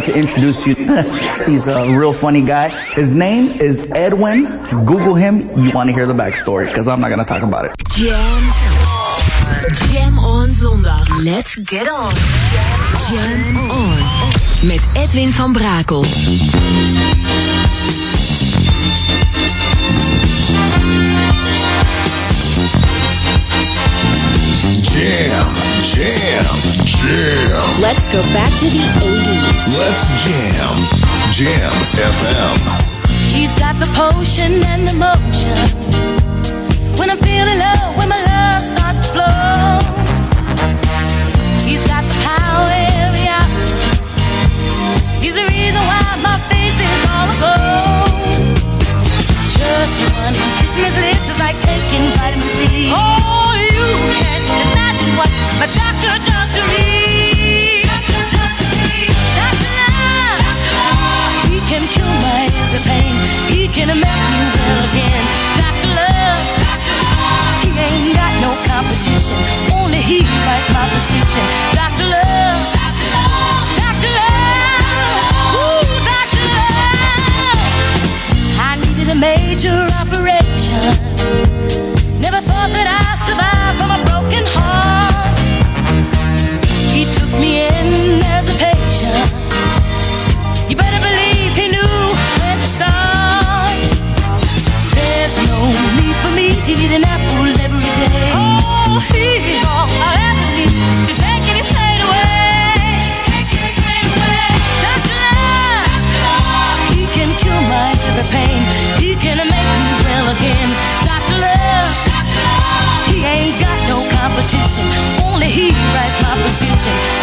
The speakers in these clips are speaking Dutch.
I would like to introduce you. He's a real funny guy. His name is Edwin. Google him. You want to hear the backstory because I'm not going to talk about it. Jam. Jam on zondag. Let's get on. Jam on. Met Edwin van Brakel. Jam, jam, jam. Let's go back to the 80s. Let's jam. Jam FM. He's got the potion and the motion. When I'm feeling low, when my love starts to flow. He's got the power every hour. He's the reason why my face is all aglow. Just one kiss from his lips is like taking vitamin C. Oh, you can't imagine what my doctor does to me. Doctor. He can cure my pain. He can make me well again. Doctor Love. He ain't got no competition. Only he. Only he writes my prescription.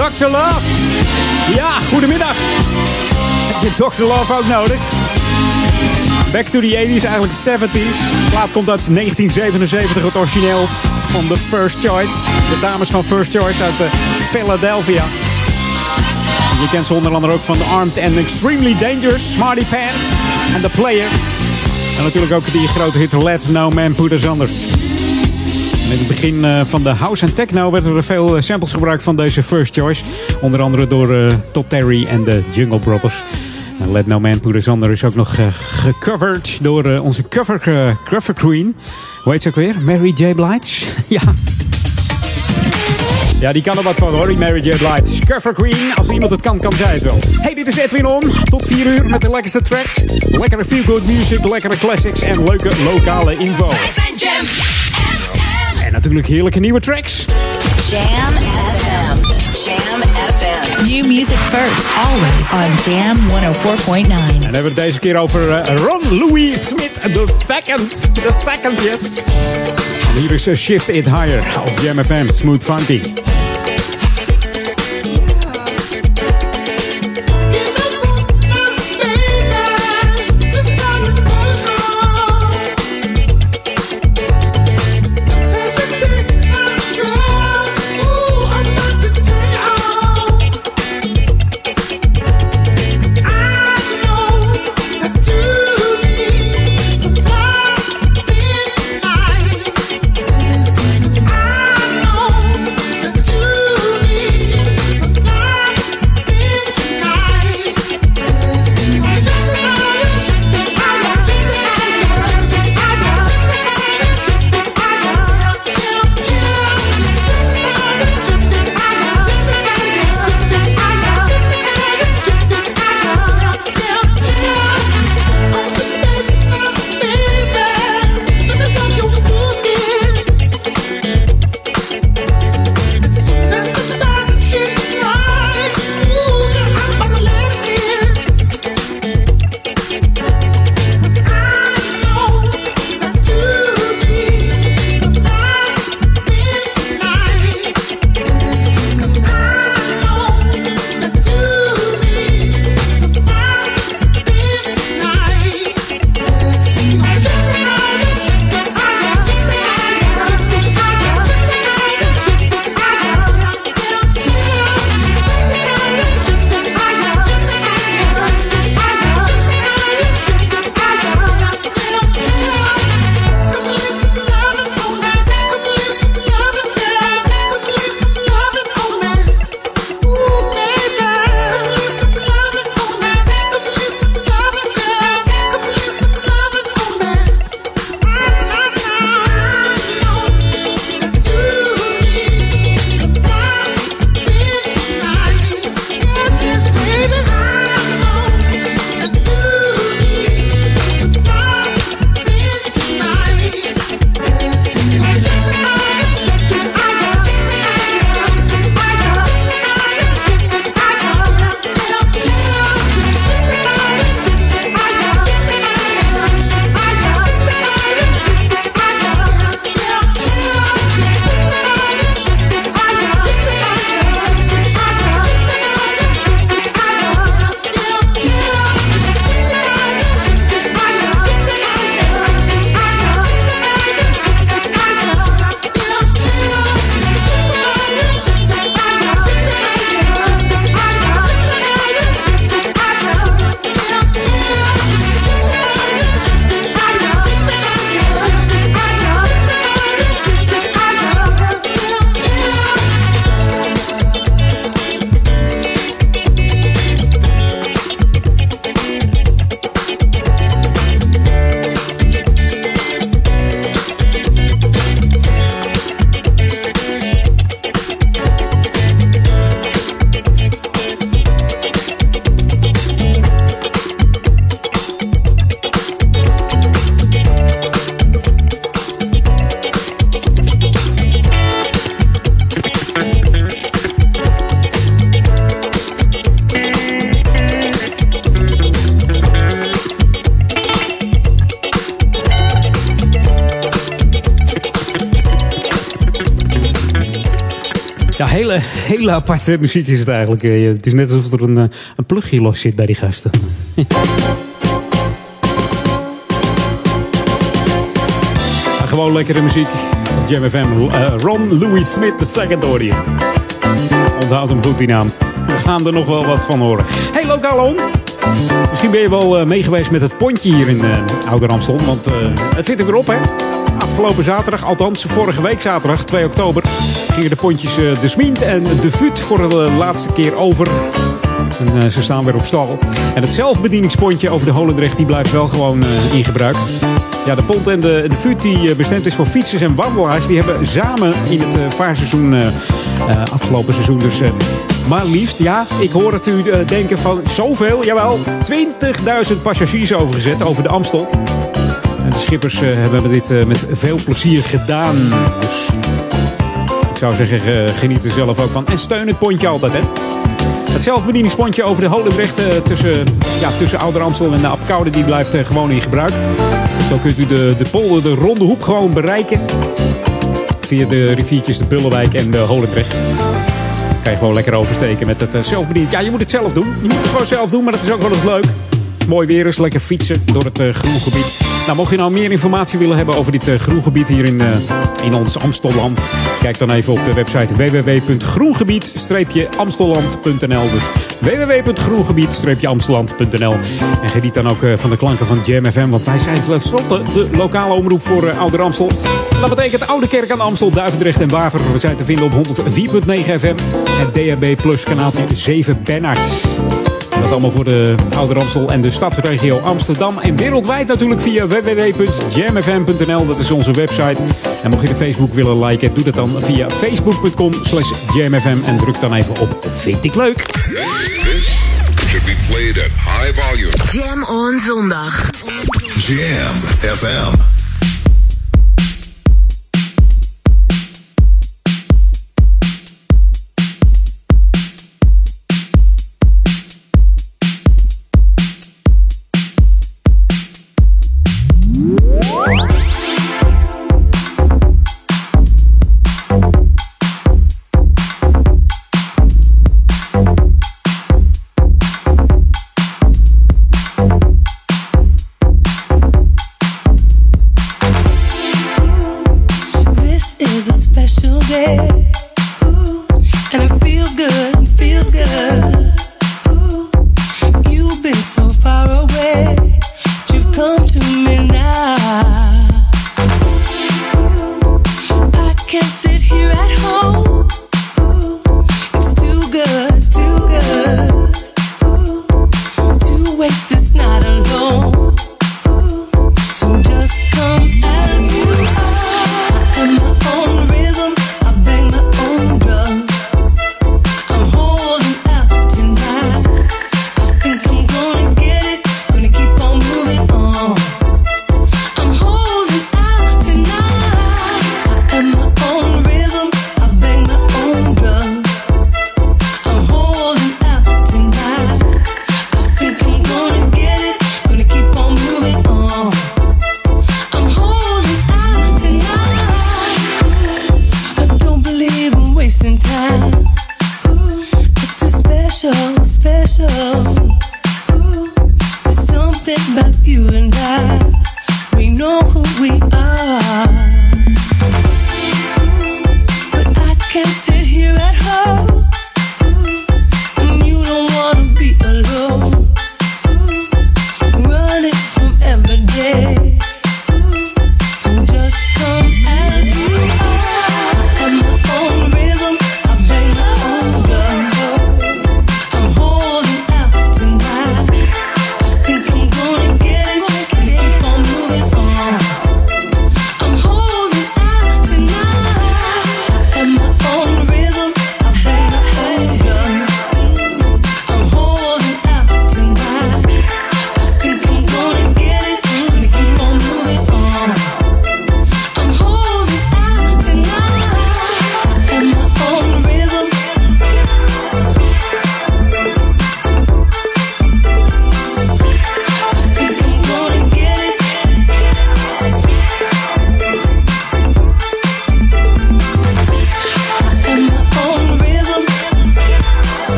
Dr. Love. Ja, goedemiddag. je Dr. Love ook nodig. Back to the 80s, eigenlijk 70s. De plaat komt uit 1977, het origineel van The First Choice. De dames van First Choice uit uh, Philadelphia. Je kent ze onder andere ook van The Armed and Extremely Dangerous, Smarty Pants en The Player. En natuurlijk ook die grote hit Let No Man Put Us Under. In het begin eh, van de house en techno werden er veel eh, samples gebruikt van deze First Choice. Onder andere door uh, Todd Terry en de Jungle Brothers. Let No Man Put Us Under is ook nog gecoverd door onze cover, cover queen. Hoe heet ze ook weer? Mary J. Blige? ja. Ja, die kan er wat van hoor, die Mary J. Blige. Cover Queen, als iemand het kan, kan zij het wel. Hey, dit is Edwin On. Tot 4 uur met de lekkerste tracks. Lekkere feel-good music, lekkere classics en leuke lokale info. Wij Jam natuurlijk heerlijke nieuwe tracks. Jam FM. Jam FM. New music first, always on Jam 104.9. En dan hebben we het deze keer over uh, Ron Louis Smith, the second. The second, yes. En hier is uh, Shift It Higher op Jam FM, Smooth Funky. Hele, aparte muziek is het eigenlijk. Eh, Het is net alsof er een, eh, een plugje los zit bij die gasten. Ja, gewoon lekkere muziek Jam FM. Eh, Ron Louis Smith de second. Onthoud hem goed die naam. We gaan er nog wel wat van horen. Hey lokaal om. Misschien ben je wel eh, meegeweest met het pontje hier in uh, Ouder Amstel. Want het zit er weer op hè. Afgelopen zaterdag, althans vorige week zaterdag, 2 oktober, gingen de pontjes eh, de Smient en de Vuut voor de laatste keer over. En eh, ze staan weer op stal. En het zelfbedieningspontje over de Holendrecht die blijft wel gewoon eh, in gebruik. Ja, de pont en de, de Vuut die bestemd is voor fietsers en wandelaars... die hebben samen in het vaarseizoen, afgelopen seizoen dus... maar liefst, ja, ik hoor het u denken van zoveel, jawel, 20.000 passagiers overgezet over de Amstel. En de schippers hebben dit met veel plezier gedaan. Dus zou zeggen, eh, geniet er zelf ook van. En steun het pontje altijd, hè. Het zelfbedieningspontje over de Holendrecht eh, tussen, ja, tussen Ouder en de Apkoude, die blijft eh, gewoon in gebruik. Zo kunt u de, de polder, de ronde hoek gewoon bereiken. Via de riviertjes de Bullenwijk en de Holendrecht. Kan je gewoon lekker oversteken met het zelfbediend. Ja, je moet het zelf doen. Je moet het gewoon zelf doen, maar dat is ook wel eens leuk. Mooi weer is, lekker fietsen door het uh, groengebied. Nou, mocht je nou meer informatie willen hebben over dit uh, groengebied hier in, uh, in ons Amstelland, kijk dan even op de website www.groengebied-amstelland.nl. Dus www.groengebied-amstelland.nl. En geniet dan ook van de klanken van Jam FM, want wij zijn tenslotte de lokale omroep voor Ouder Amstel. Dat betekent Oude Kerk aan Amstel, Duivendrecht en Waver. We zijn te vinden op 104.9 FM en DHB Plus kanaaltje 7 Bernard. Allemaal voor de Oude Amstel en de stadsregio Amsterdam. En wereldwijd natuurlijk via www.jamfm.nl. Dat is onze website. En mocht je de Facebook willen liken, doe dat dan via facebook.com slash jamfm. En druk dan even op Vind ik leuk. This should be played at high volume. Jam on zondag. Jam FM.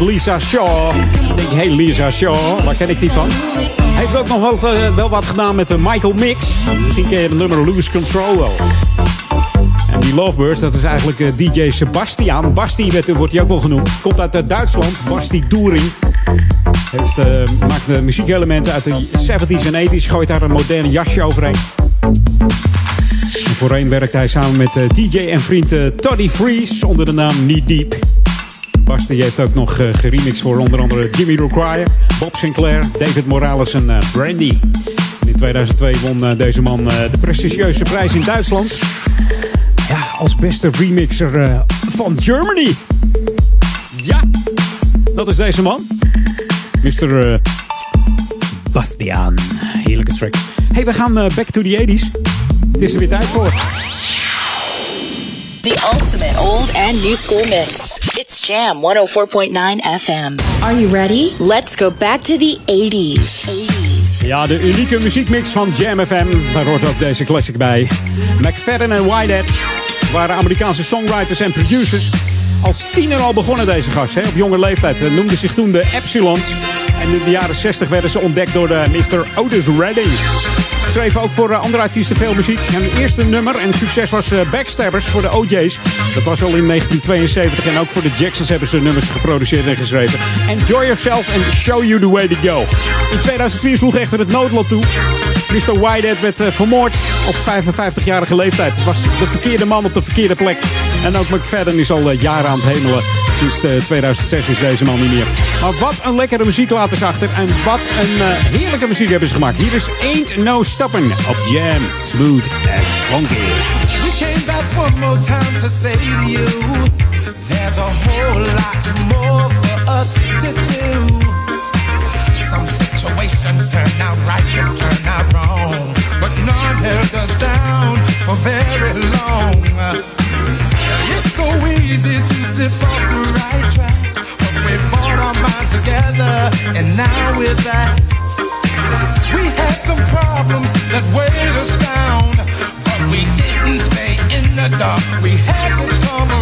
Lisa Shaw. Ik denk, hey Lisa Shaw, waar ken ik die van? Hij heeft ook nog wel, eh, wat gedaan met de Michael Mix. Misschien ken je de nummer Lose Control wel. En die Lovebirds, dat is eigenlijk eh, DJ Sebastian. Basti werd, wordt hij ook wel genoemd. Komt uit eh, Duitsland. Basti Doering. Heeft, eh, maakt de muziekelementen uit de 70s en 80s. Gooit daar een moderne jasje overheen. En voorheen werkte hij samen met eh, DJ en vriend eh, Toddy Freeze onder de naam Knee Deep. Basti heeft ook nog eh, geremixed voor onder andere Jimmy Roquire, Bob Sinclair, David Morales en eh, Brandy. En in 2002 won eh, deze man de prestigieuze prijs in Duitsland. Ja, als beste remixer van Germany. Ja, dat is deze man. Mr. Sebastian. Heerlijke track. Hey, we gaan back to the 80s. Het is er weer tijd voor. The ultimate old and new school mix. It's Jam 104.9 FM. Are you ready? Let's go back to the 80s. 80s. Ja, de unieke muziekmix van Jam FM. Daar hoort ook deze classic bij. McFadden en Whitehead waren Amerikaanse songwriters en producers. Als tiener al begonnen deze gasten, hè, op jonge leeftijd. Eh, Noemden zich toen de Epsilons. En in de jaren 60 werden ze ontdekt door de Mr. Otis Redding. Schreven ook voor eh, andere artiesten veel muziek. En het eerste nummer en succes was eh, Backstabbers voor de OJ's. Dat was al in 1972. En ook voor de Jacksons hebben ze nummers geproduceerd en geschreven. Enjoy Yourself and Show You The Way To Go. In 2004 sloeg echter het noodlot toe. Mr. Whitehead werd eh, vermoord op 55-jarige leeftijd. Was de verkeerde man op de verkeerde plek. En ook McFadden is al eh, jaren aan het hemelen. Sinds eh, 2006 is deze man niet meer. Maar wat een lekkere muziek laten ze achter. En wat een eh, heerlijke muziek hebben ze gemaakt. Hier is Ain't No Stopping op Jam. Smooth and funky. We came back one more time to say to you, there's a whole lot more for us to do. Out right turn out wrong, but none held us down for very long. It's so easy to slip off the right track, but we brought our minds together and now we're back. We had some problems that weighed us down, but we didn't stay in the dark. We had to come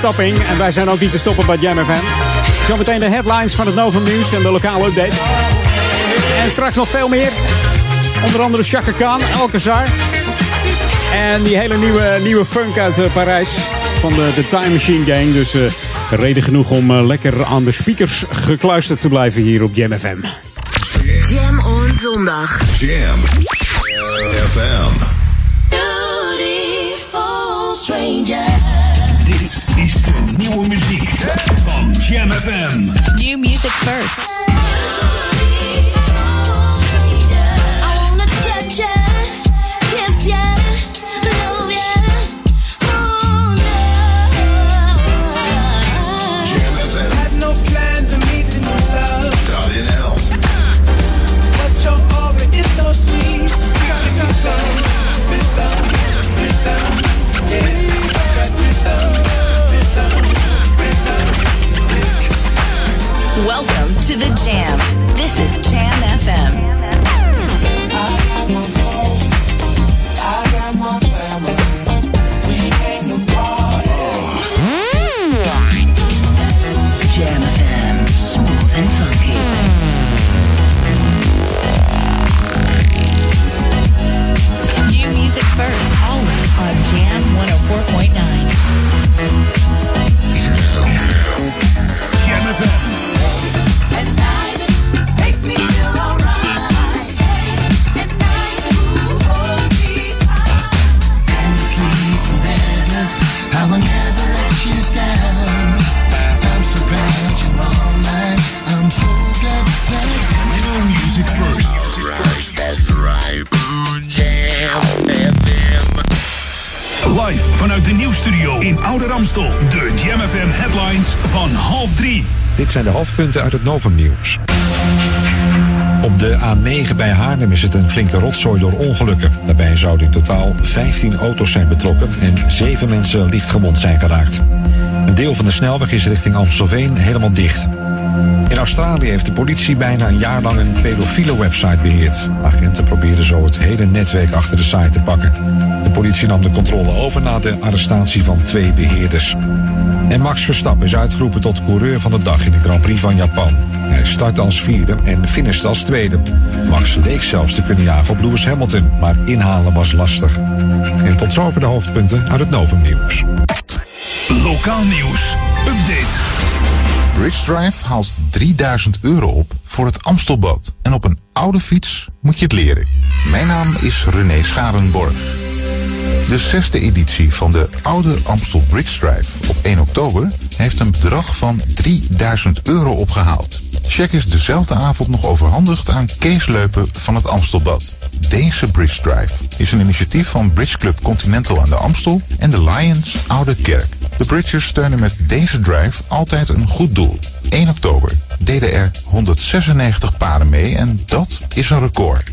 Stopping. En wij zijn ook niet te stoppen bij Jam FM. Zometeen de headlines van het Novum Nieuws en de lokale update. En straks nog veel meer. Onder andere Chaka Khan, Alcazar. En die hele nieuwe, nieuwe funk uit eh, Parijs. Van de, de Time Machine Gang. Dus eh, reden genoeg om eh, lekker aan de speakers gekluisterd te blijven hier op Jam FM. Jam on zondag. Jam FM. Beautiful stranger. Nieuwe muziek van Jam FM. New music first. De Jam FM headlines van half drie. Dit zijn de hoofdpunten uit het Novum Nieuws. Op de A9 bij Haarlem is het een flinke rotzooi door ongelukken. Daarbij zouden in totaal 15 auto's zijn betrokken en 7 mensen licht gewond zijn geraakt. Een deel van de snelweg is richting Amstelveen helemaal dicht. Australië heeft de politie bijna een jaar lang een pedofiele website beheerd. Agenten probeerden zo het hele netwerk achter de site te pakken. De politie nam de controle over na de arrestatie van twee beheerders. En Max Verstappen is uitgeroepen tot coureur van de dag in de Grand Prix van Japan. Hij startte als vierde en finishte als tweede. Max leek zelfs te kunnen jagen op Lewis Hamilton, maar inhalen was lastig. En tot zover de hoofdpunten uit het Novum Nieuws. Lokaal nieuws. Update. Bridge Drive haalt 3000 euro op voor het Amstelbad. En op een oude fiets moet je het leren. Mijn naam is René Scharenborg. De zesde editie van de Oude Amstel Bridge Drive op 1 oktober heeft een bedrag van 3000 euro opgehaald. Check is dezelfde avond nog overhandigd aan Kees Leupen van het Amstelbad. Deze Bridge Drive is een initiatief van Bridge Club Continental aan de Amstel en de Lions Oude Kerk. De Bridgers steunen met deze drive altijd een goed doel. 1 oktober deden er 196 paren mee en dat is een record.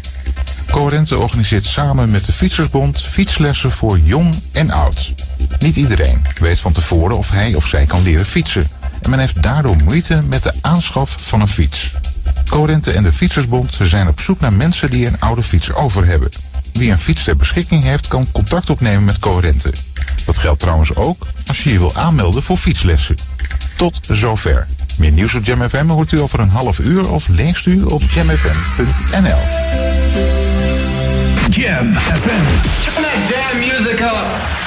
Coherente organiseert samen met de Fietsersbond fietslessen voor jong en oud. Niet iedereen weet van tevoren of hij of zij kan leren fietsen. En men heeft daardoor moeite met de aanschaf van een fiets. Coherente en de Fietsersbond zijn op zoek naar mensen die een oude fiets over hebben. Wie een fiets ter beschikking heeft, kan contact opnemen met Coherente. Dat geldt trouwens ook als je je wil aanmelden voor fietslessen. Tot zover. Meer nieuws op Jam FM hoort u over een half uur of leest u op jamfm.nl. Jam FM. Turn that damn music up.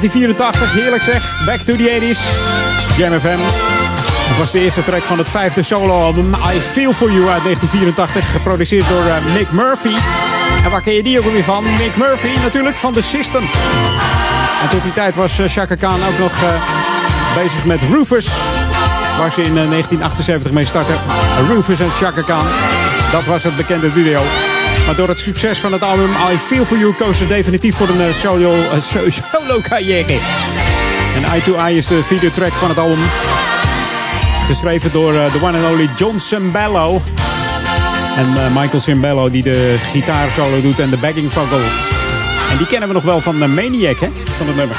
1984. Heerlijk zeg. Back to the 80s. Jam FM. Het was de eerste track van het vijfde soloalbum I Feel For You uit 1984. Geproduceerd door eh, Mick Murphy. En waar ken je die ook weer van? Mick Murphy natuurlijk van The System. En tot die tijd was eh, Chaka Khan ook nog eh, bezig met Rufus. Waar ze in eh, 1978 mee starten. Rufus en Chaka Khan. Dat was het bekende duo. Maar door het succes van het album I Feel For You koos ze definitief voor een eh, solo, eh, so- solo carrière. En Eye to Eye is de videotrack van het album. Geschreven door eh, the one and only John Cimbello. En Michael Cimbello die de gitaarsolo doet en de backing vocals. En die kennen we nog wel van Maniac, hè? Van het nummer.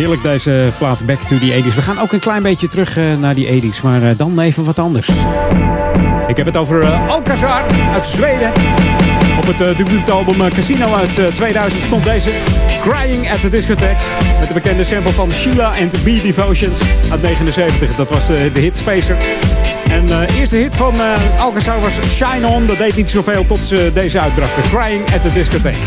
Heerlijk deze plaat Back to the 80s. We gaan ook een klein beetje terug eh, naar die 80s, maar eh, dan even wat anders. Ik heb het over eh, Alcazar uit Zweden. Op het debuutalbum Casino uit eh, 2000 stond deze Crying at the Discotheque. Met de bekende sample van Sheila and the Bee Devotions uit 79. Dat was de, de hit Spacer. En de eerste hit van Alcazar was Shine On. Dat deed niet zoveel tot ze deze uitbrachten. Crying at the Discotheque.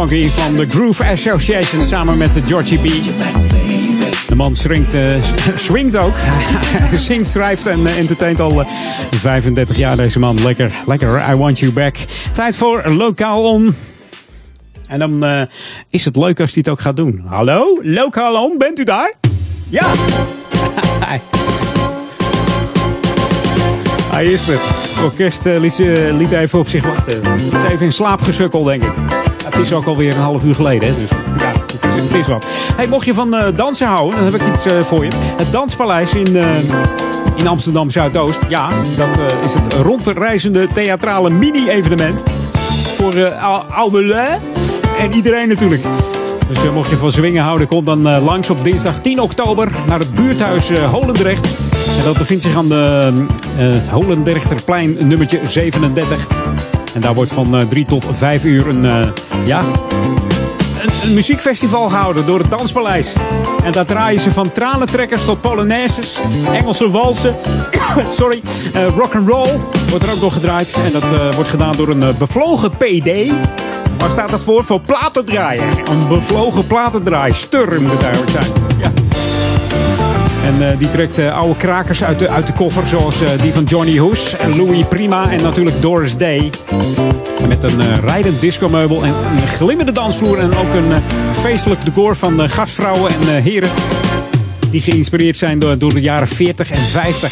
funky van de Groove Association samen met de Georgie B. De man swingt, eh, swingt ook. Zingt, schrijft en eh, entertaint al eh, 35 jaar deze man. Lekker, lekker. I Want You Back. Tijd voor Lokaal On. En dan eh, is het leuk als hij het ook gaat doen. Hallo, Lokaal On, bent u daar? Ja. Hij is er. Het orkest eh, liet, eh, even op zich wachten. Het is even in slaap gesukkeld, denk ik. Het is ook alweer een half uur geleden, hè, dus ja, het is, het is wat. Hey, mocht je van eh, dansen houden, dan heb ik iets eh, voor je. Het Danspaleis in, eh, in Amsterdam Zuidoost. Ja, dat is het rond te reizende theatrale mini-evenement. Voor ou- oude en iedereen natuurlijk. Dus mocht je van zwingen houden, kom dan langs op dinsdag 10 oktober naar het buurthuis Holendrecht. En dat bevindt zich aan de het Holendrechterplein nummertje 37. En daar wordt van 3 tot 5 uur een, eh, ja, een, muziekfestival gehouden door het Danspaleis. En daar draaien ze van tranentrekkers tot polonaises, Engelse walsen, sorry, eh rock and roll wordt er ook nog gedraaid. En dat eh, wordt gedaan door een eh, bevlogen PD. Waar staat dat voor? Voor platendraaier. Een bevlogen platendraai. Stur moet het eigenlijk zijn. En eh, die trekt eh, oude krakers uit de, uit de koffer. Zoals eh, die van Johnny Hoes Louis Prima. En natuurlijk Doris Day. Met een rijdend discomeubel en een glimmende dansvloer. En ook een feestelijk decor van gastvrouwen en heren. Die geïnspireerd zijn door, door de jaren 40 en 50.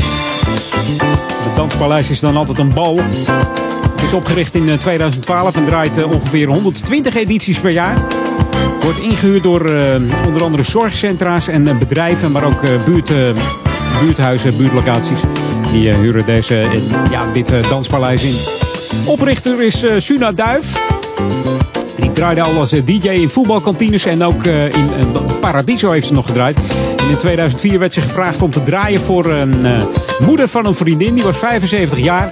Het danspaleis is dan altijd een bal. Het is opgericht in eh, 2012 en draait ongeveer 120 edities per jaar. Wordt ingehuurd door eh, onder andere zorgcentra's en eh, bedrijven, maar ook eh, buurt, buurthuizen, buurtlocaties. Die huren deze, ja, dit danspaleis in. Oprichter is Suna Duif. Die draaide al als DJ in voetbalkantines en ook in Paradiso heeft ze nog gedraaid. En in 2004 werd ze gevraagd om te draaien voor een moeder van een vriendin. Die was 75 jaar.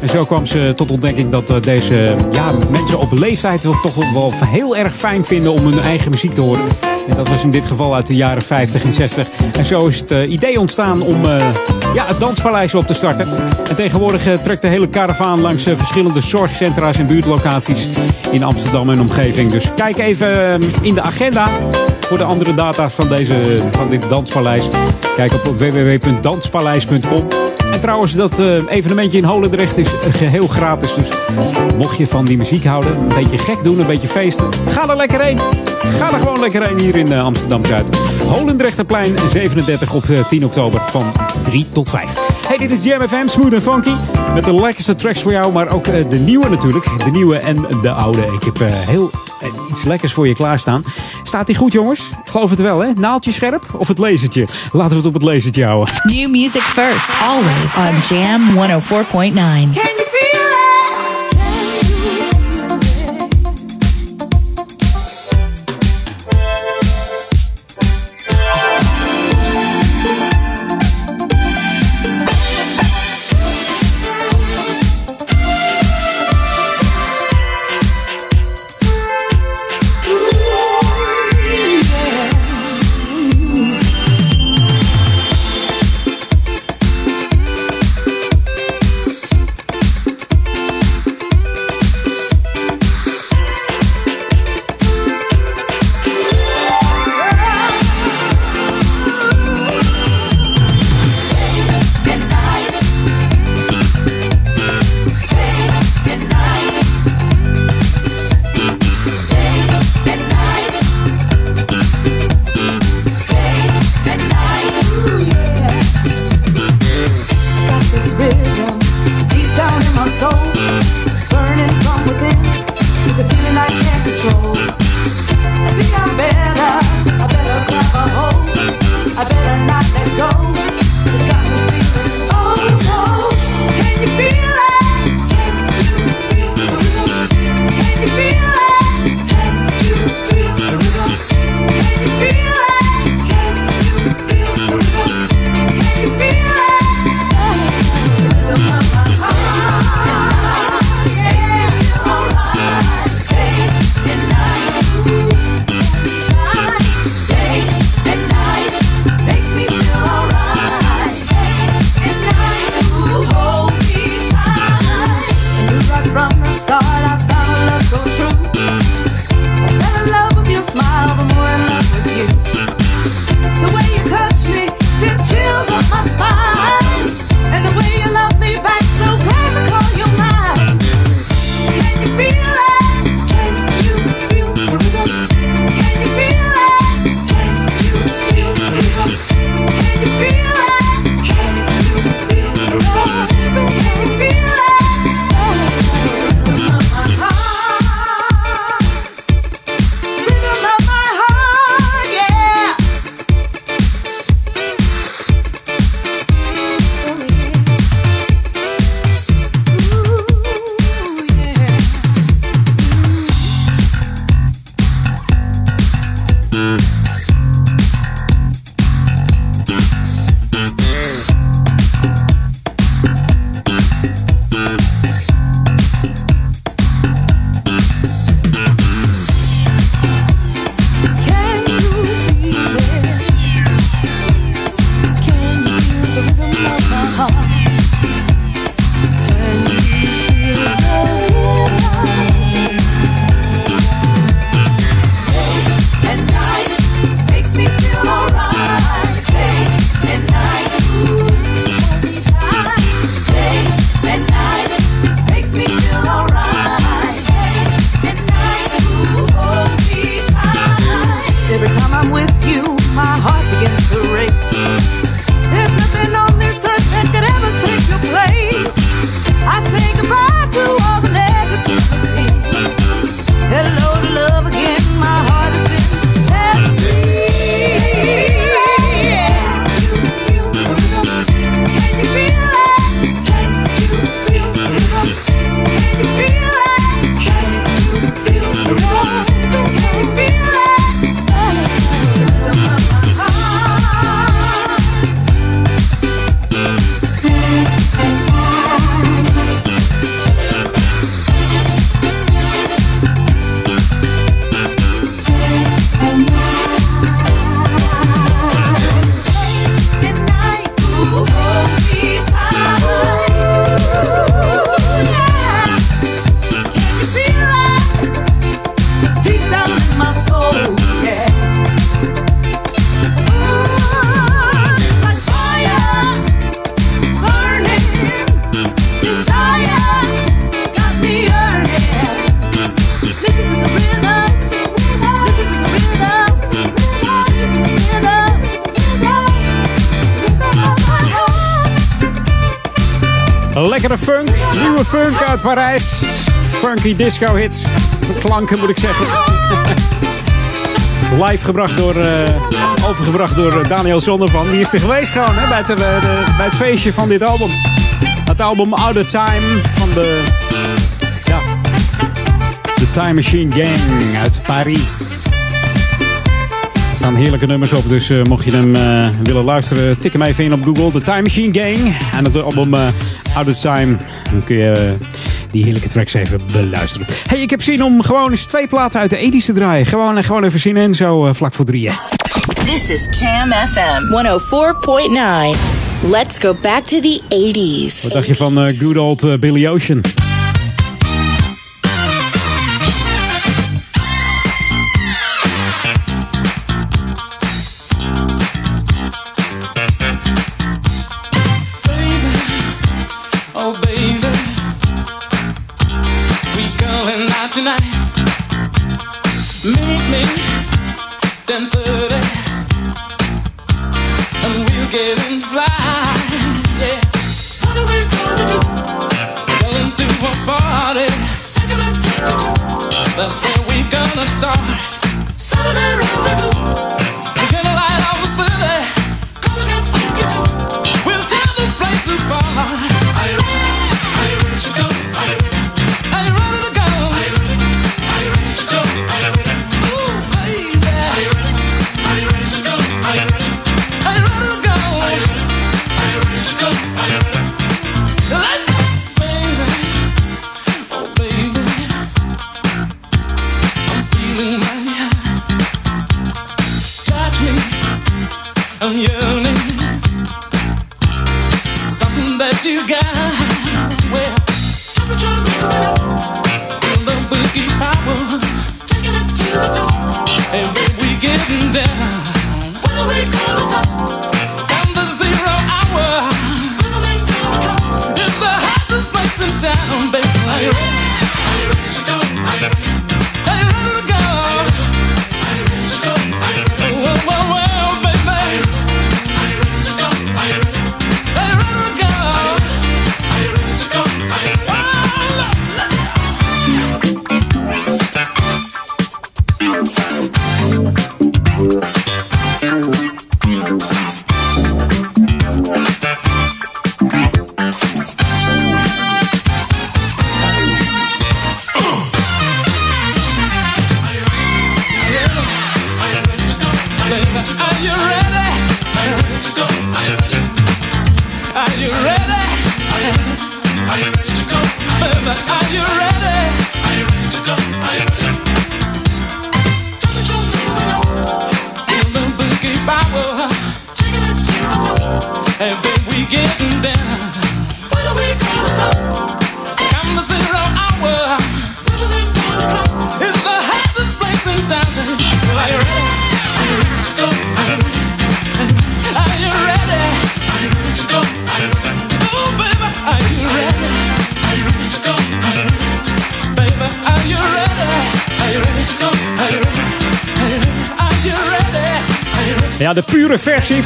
En zo kwam ze tot ontdekking dat eh, deze ja, mensen op leeftijd toch wel heel erg fijn vinden om hun eigen muziek te horen. En dat was in dit geval uit de jaren 50 en 60. En zo is het eh, idee ontstaan om eh, ja, het danspaleis op te starten. En tegenwoordig trekt de hele karavaan langs verschillende zorgcentra's en buurtlocaties in Amsterdam en omgeving. Dus kijk even in de agenda voor de andere data van, deze, van dit danspaleis. Kijk op www.danspaleis.com. En trouwens, dat eh, evenementje in Holendrecht is eh, geheel gratis. Dus mocht je van die muziek houden, een beetje gek doen, een beetje feesten, ga er lekker heen. Ga er gewoon lekker heen hier in eh, Amsterdam-Zuid. Holendrechterplein 37 op eh, 10 oktober van 3 tot 5. Hey, dit is Jam FM, smooth en funky. Met de lekkerste tracks voor jou, maar ook de nieuwe natuurlijk. De nieuwe en de oude. Ik heb heel iets lekkers voor je klaarstaan. Staat die goed, jongens? Ik geloof het wel, hè? Naaldje scherp of het lasertje? Laten we het op het lasertje houden. New music first, always on Jam 104.9. Ooh, Funky disco hits. Klanken moet ik zeggen. Live gebracht door, eh, overgebracht door eh, Daniel Zondervan. Die is er geweest gewoon hè, bij, het, eh, de- bij het feestje van dit album. Het album Out of Time van de, ja, de Time Machine Gang uit Parijs. Er staan heerlijke nummers op, dus mocht je hem willen luisteren, tik hem even in op Google. De Time Machine Gang en het album eh, Out of Time. Dan kun je die heerlijke tracks even beluisteren. hey, ik heb zin om gewoon eens twee platen uit de 80's te draaien. Gewoon, en gewoon even zin in, zo eh, vlak voor drieën. This is Jam FM 104.9. Let's go back to the 80s. Wat dacht je van eh, good old eh, Billy Ocean?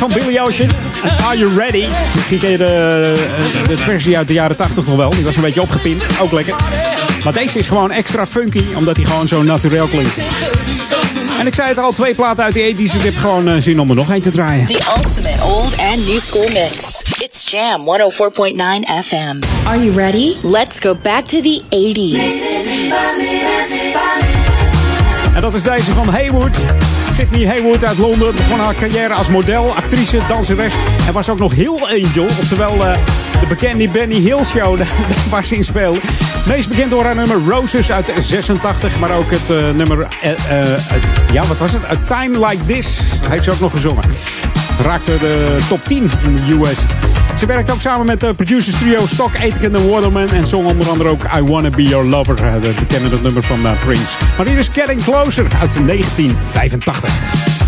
Van Billy Ocean. Are You Ready? Misschien ken je de, eh, de versie uit de jaren 80 nog wel. Die was een beetje opgepimpt. Ook lekker. Maar deze is gewoon extra funky, omdat hij gewoon zo natuurlijk klinkt. En ik zei het al, twee platen uit de 80's. Ik heb gewoon eh, zin om er nog één te draaien. The ultimate old and new school mix. It's Jam 104.9 FM. Are you ready? Let's go back to the 80s. En dat is deze van Haywood. Sydney Haywood uit Londen begon haar carrière als model, actrice, danseres en was ook nog Hill Angel. Oftewel eh, de bekende Benny Hill show waar ze in speelde. Meest bekend door haar nummer Roses uit 86, maar ook het eh, nummer, eh, ja wat was het? A Time Like This heeft ze ook nog gezongen. Raakte de top 10 in de US. Ze werkt ook samen met de producers trio Stock, Aitken en Waterman. En zong onder andere ook I Wanna Be Your Lover. eh, Het bekende nummer van eh, Prince. Maar hier is Getting Closer uit 1985.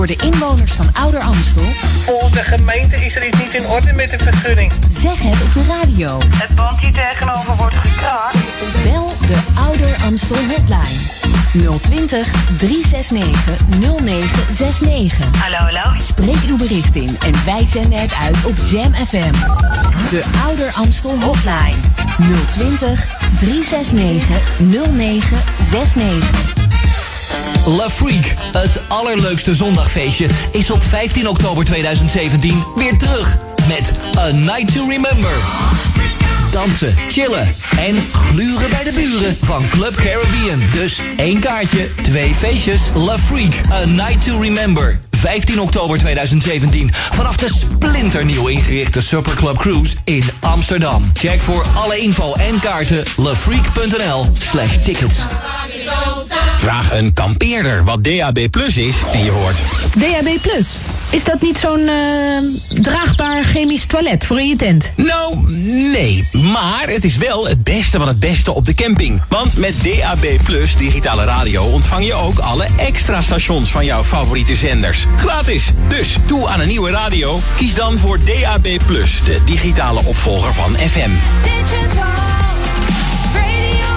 Voor de inwoners van Ouder Amstel? Volgens de gemeente is er iets niet in orde met de vergunning. Zeg het op de radio. Het hier tegenover wordt gekraakt. Bel de Ouder Amstel Hotline. 020 369 0969. Hallo, hallo. Spreek uw bericht in en wij zenden het uit op Jam FM. De Ouder Amstel Hotline. 020 369 0969. La Freak, het allerleukste zondagfeestje, is op 15 oktober 2017 weer terug met A Night to Remember. Dansen, chillen en gluren bij de buren van Club Caribbean. Dus één kaartje, twee feestjes. La Freak, A Night to Remember. 15 oktober 2017. Vanaf de splinternieuw ingerichte Superclub Cruise in Amsterdam. Check voor alle info en kaarten lafreak.nl slash tickets. Vraag een kampeerder wat DAB Plus is en je hoort... DAB Plus. Is dat niet zo'n eh, draagbaar chemisch toilet voor in je tent? Nou, nee. Maar het is wel het beste van het beste op de camping. Want met DAB Plus digitale radio ontvang je ook alle extra stations van jouw favoriete zenders. Gratis. Dus toe aan een nieuwe radio. Kies dan voor DAB Plus, de digitale opvolger van FM.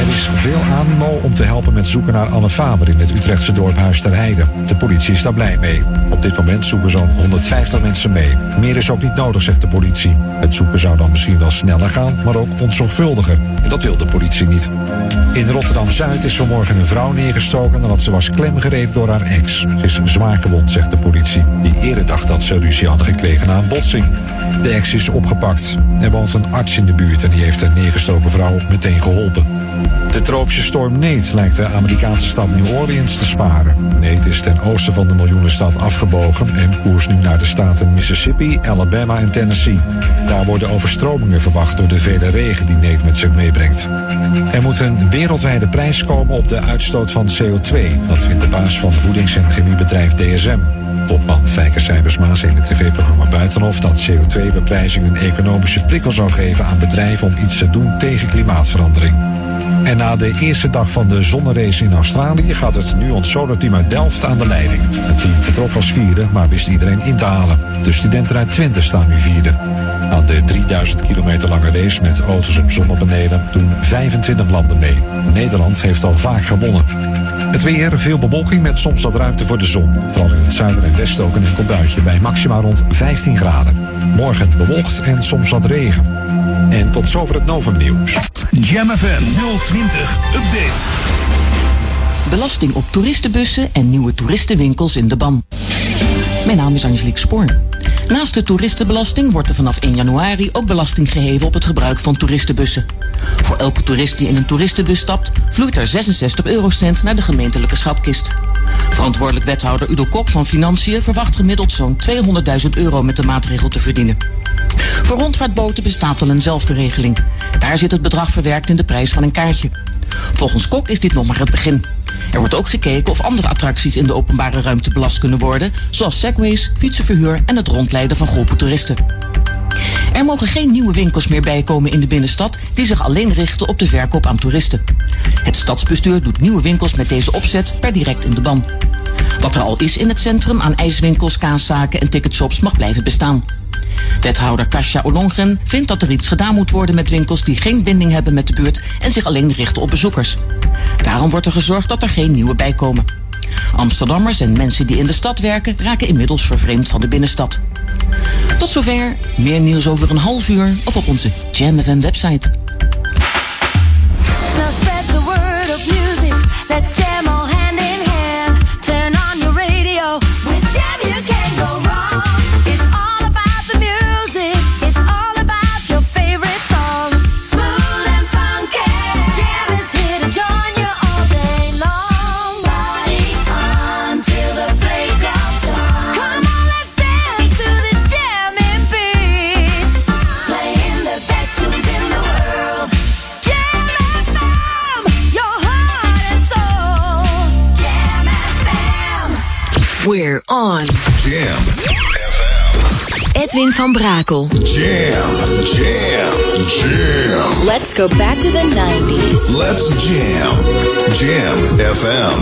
Er is veel animo om te helpen met zoeken naar Anne Faber in het Utrechtse dorp Huis ter Heide. De politie is daar blij mee. Op dit moment zoeken zo'n 150 mensen mee. Meer is ook niet nodig, zegt de politie. Het zoeken zou dan misschien wel sneller gaan, maar ook onzorgvuldiger. En dat wil de politie niet. In Rotterdam-Zuid is vanmorgen een vrouw neergestoken nadat ze was klemgereden door haar ex. Ze is zwaar gewond, zegt de politie, die eerder dacht dat ze ruzie hadden gekregen na een botsing. De ex is opgepakt. Er woont een arts in de buurt en die heeft de neergestoken vrouw meteen geholpen. De tropische storm Nate lijkt de Amerikaanse stad New Orleans te sparen. Nate is ten oosten van de miljoenenstad afgebogen en koers nu naar de staten Mississippi, Alabama en Tennessee. Daar worden overstromingen verwacht door de vele regen die Nate met zich meebrengt. Er moet een wereldwijde prijs komen op de uitstoot van CO2. Dat vindt de baas van voedings- en chemiebedrijf DSM. Topman Fijker Cybersma zei in het tv-programma Buitenhof dat CO2-beprijzing een economische prikkel zou geven aan bedrijven om iets te doen tegen klimaatverandering. En na de eerste dag van de zonnerace in Australië gaat het Nuon Solar Team uit Delft aan de leiding. Het team vertrok als vierde, maar wist iedereen in te halen. De studenten uit Twente staan nu vierde. Aan de 3000 kilometer lange race met auto's op zonnepanelen doen 25 landen mee. Nederland heeft al vaak gewonnen. Het weer, veel bewolking met soms wat ruimte voor de zon. Vooral in het zuiden en westen ook een enkel buitje bij maxima rond 15 graden. Morgen bewolkt en soms wat regen. En tot zover het Novum Nieuws. Jam FM 020 Update. Belasting op toeristenbussen en nieuwe toeristenwinkels in de ban. Mijn naam is Angelique Spoor. Naast de toeristenbelasting wordt er vanaf 1 januari ook belasting geheven op het gebruik van toeristenbussen. Voor elke toerist die in een toeristenbus stapt, vloeit er 66 eurocent naar de gemeentelijke schatkist. Verantwoordelijk wethouder Udo Kok van Financiën verwacht gemiddeld zo'n 200.000 euro met de maatregel te verdienen. Voor rondvaartboten bestaat al eenzelfde regeling. Daar zit het bedrag verwerkt in de prijs van een kaartje. Volgens Kok is dit nog maar het begin. Er wordt ook gekeken of andere attracties in de openbare ruimte belast kunnen worden, zoals segways, fietsenverhuur en het rondleiden van groepen toeristen. Er mogen geen nieuwe winkels meer bijkomen in de binnenstad die zich alleen richten op de verkoop aan toeristen. Het stadsbestuur doet nieuwe winkels met deze opzet per direct in de ban. Wat er al is in het centrum aan ijswinkels, kaaszaken en ticketshops mag blijven bestaan. Wethouder Kasia Olongren vindt dat er iets gedaan moet worden met winkels die geen binding hebben met de buurt en zich alleen richten op bezoekers. Daarom wordt er gezorgd dat er geen nieuwe bijkomen. Amsterdammers en mensen die in de stad werken raken inmiddels vervreemd van de binnenstad. Tot zover. Meer nieuws over een half uur of op onze Jam FM website. Edwin van Brakel. Jam. Jam. Jam. Let's go back to the 90s. Let's jam. Jam FM.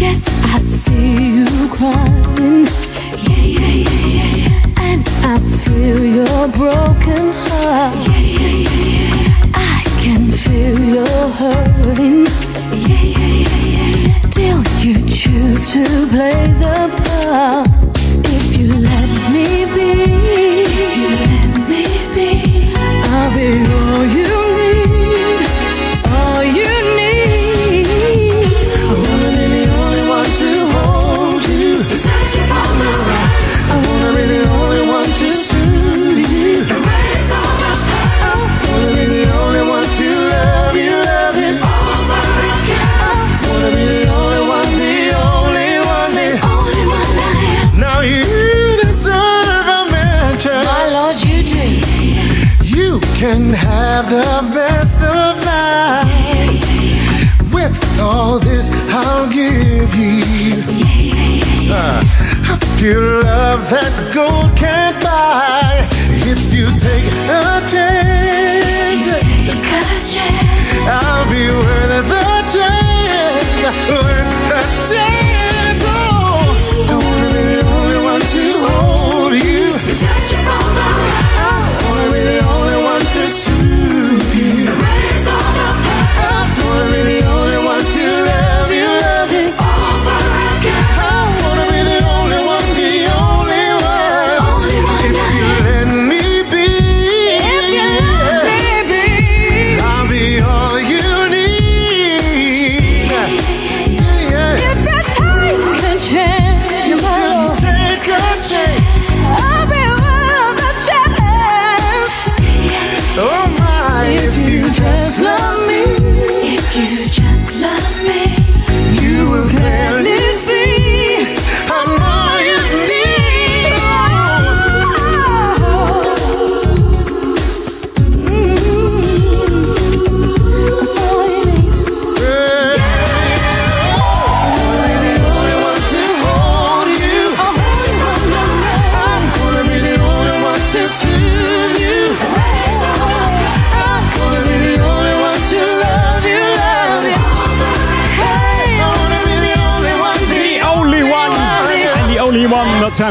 Yes, I see you crying. Yeah, yeah, yeah, yeah, yeah. And I feel your broken heart. Yeah, yeah, yeah, yeah, yeah. I can feel your hurting. Yeah, yeah, yeah, yeah, yeah. Still, you choose to play the part. If you the best of life. With all this, I'll give you. Uh, pure love that gold can't buy. If you take a chance,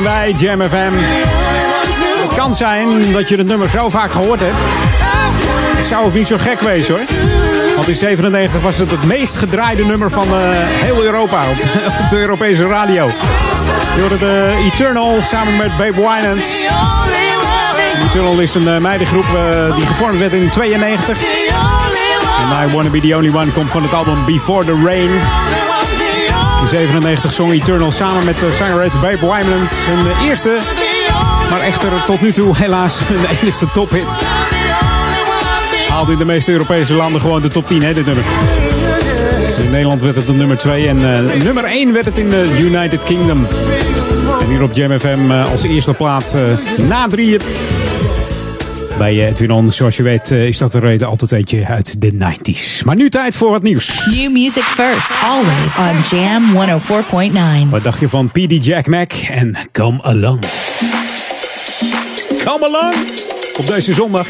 zijn wij, Jam FM. Het kan zijn dat je het nummer zo vaak gehoord hebt. Het zou ook niet zo gek wezen hoor. Want in 97 was het het meest gedraaide nummer van eh, heel Europa op de, op de Europese radio. Je hoorde de Eternal samen met Babe Winans. Eternal is een eh, meidengroep eh, die gevormd werd in 92. En I Wanna Be The Only One komt van het album Before The Rain. In 97 zong Eternal samen met de zangeres Babe Winans. Hun eerste, maar echter tot nu toe helaas de enigste tophit. Haalde in de meeste Europese landen gewoon de top 10, hè, dit nummer. In Nederland werd het de nummer 2 en eh, nummer 1 werd het in de United Kingdom. En hier op Jam FM eh, als eerste plaat eh, na drieën. Bij Edwin On, zoals je weet, eh, is dat er reden altijd eentje uit de 90s. Maar nu tijd voor wat nieuws. New music first, always on Jam 104.9. Wat dacht je van PD Jack Mac en Come Along? Come Along! Op deze zondag,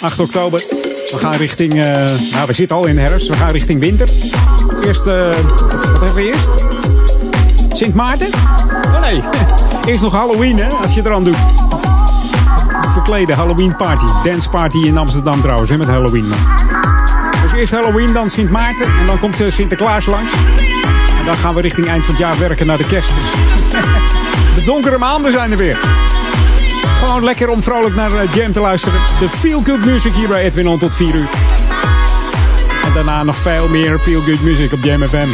8 oktober. We gaan richting, eh, nou we zitten al in de herfst, we gaan richting winter. Eerst, eh, wat hebben we eerst? Sint Maarten? Oh nee, eerst nog Halloween hè, als je er aan doet. Verkleden Halloween party, dance party in Amsterdam trouwens, hè, met Halloween. Dus eerst Halloween, dan Sint Maarten en dan komt eh, Sinterklaas langs. En dan gaan we richting eind van het jaar werken naar de kerst. De donkere maanden zijn er weer. Gewoon lekker om vrolijk naar eh, Jam te luisteren. De Feel Good Music hier bij Edwin On tot 4 uur. En daarna nog veel meer Feel Good Music op Jam FM.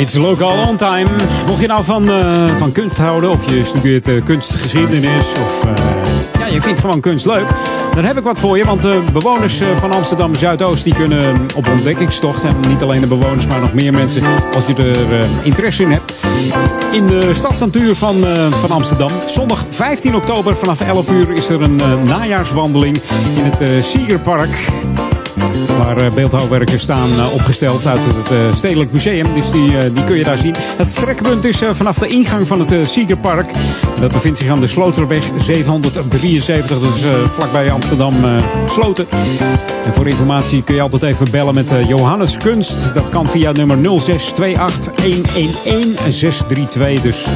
It's local on time. Mocht je nou van, eh, van kunst houden, of je studeert eh, kunstgeschiedenis, of eh, ja, je vindt gewoon kunst leuk, dan heb ik wat voor je. Want de bewoners eh, van Amsterdam Zuidoost die kunnen op ontdekkingstocht. En niet alleen de bewoners, maar nog meer mensen als je er interesse in hebt. In de stadsnatuur van, van Amsterdam. Zondag 15 oktober vanaf 11 uur is er een najaarswandeling in het Siegerpark. Waar eh, beeldhouwwerken staan eh, opgesteld uit het eh, Stedelijk Museum. Dus die, die kun je daar zien. Het vertrekpunt is vanaf de ingang van het Siegerpark. Dat bevindt zich aan de Sloterweg 773. Dat is vlakbij Amsterdam Sloten. En voor informatie kun je altijd even bellen met Johannes Kunst. Dat kan via nummer 0628 111 632. Dus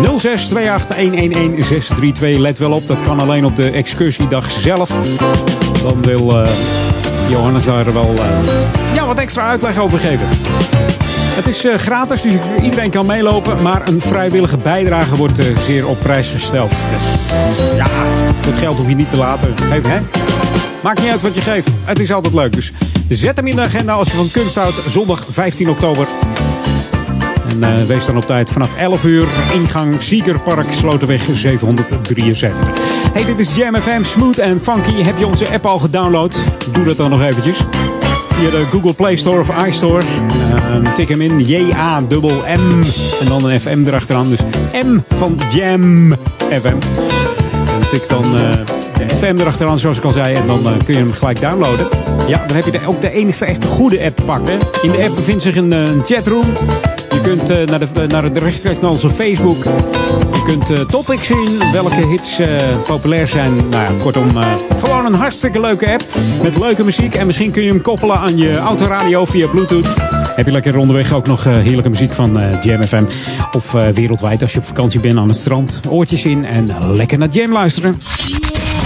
0628 111 632. Let wel op, dat kan alleen op de excursiedag zelf. Dan wil... Johannes daar wel eh, ja, wat extra uitleg over geven. Het is eh, gratis, dus iedereen kan meelopen. Maar een vrijwillige bijdrage wordt eh, zeer op prijs gesteld. Dus ja, voor het geld hoef je niet te laten. Geven, hè? Maakt niet uit wat je geeft. Het is altijd leuk. Dus zet hem in de agenda als je van kunst houdt. Zondag 15 oktober. En eh, wees dan op tijd vanaf 11 uur. Ingang Siegerpark, Sloterweg 773. Hey, dit is Jam FM, Smooth en Funky. Heb je onze app al gedownload? Doe dat dan nog eventjes. Via de Google Play Store of iStore. Eh, tik hem in, J-A-M-M. En dan een FM erachteraan. Dus M van Jam FM. En tik dan eh, de FM erachteraan, zoals ik al zei. En dan kun je hem gelijk downloaden. Ja, dan heb je de, ook de enige echte goede app te pakken. In de app bevindt zich een chatroom. Je kunt eh, naar, de, naar de rechtstreeks naar onze Facebook. Je kunt eh, topics zien, welke hits eh, populair zijn. Nou ja, kortom, eh, gewoon een hartstikke leuke app. Met leuke muziek. En misschien kun je hem koppelen aan je autoradio via Bluetooth. Heb je lekker onderweg ook nog eh, heerlijke muziek van eh, Jam FM. Of eh, wereldwijd als je op vakantie bent aan het strand. Oortjes in en lekker naar Jam luisteren.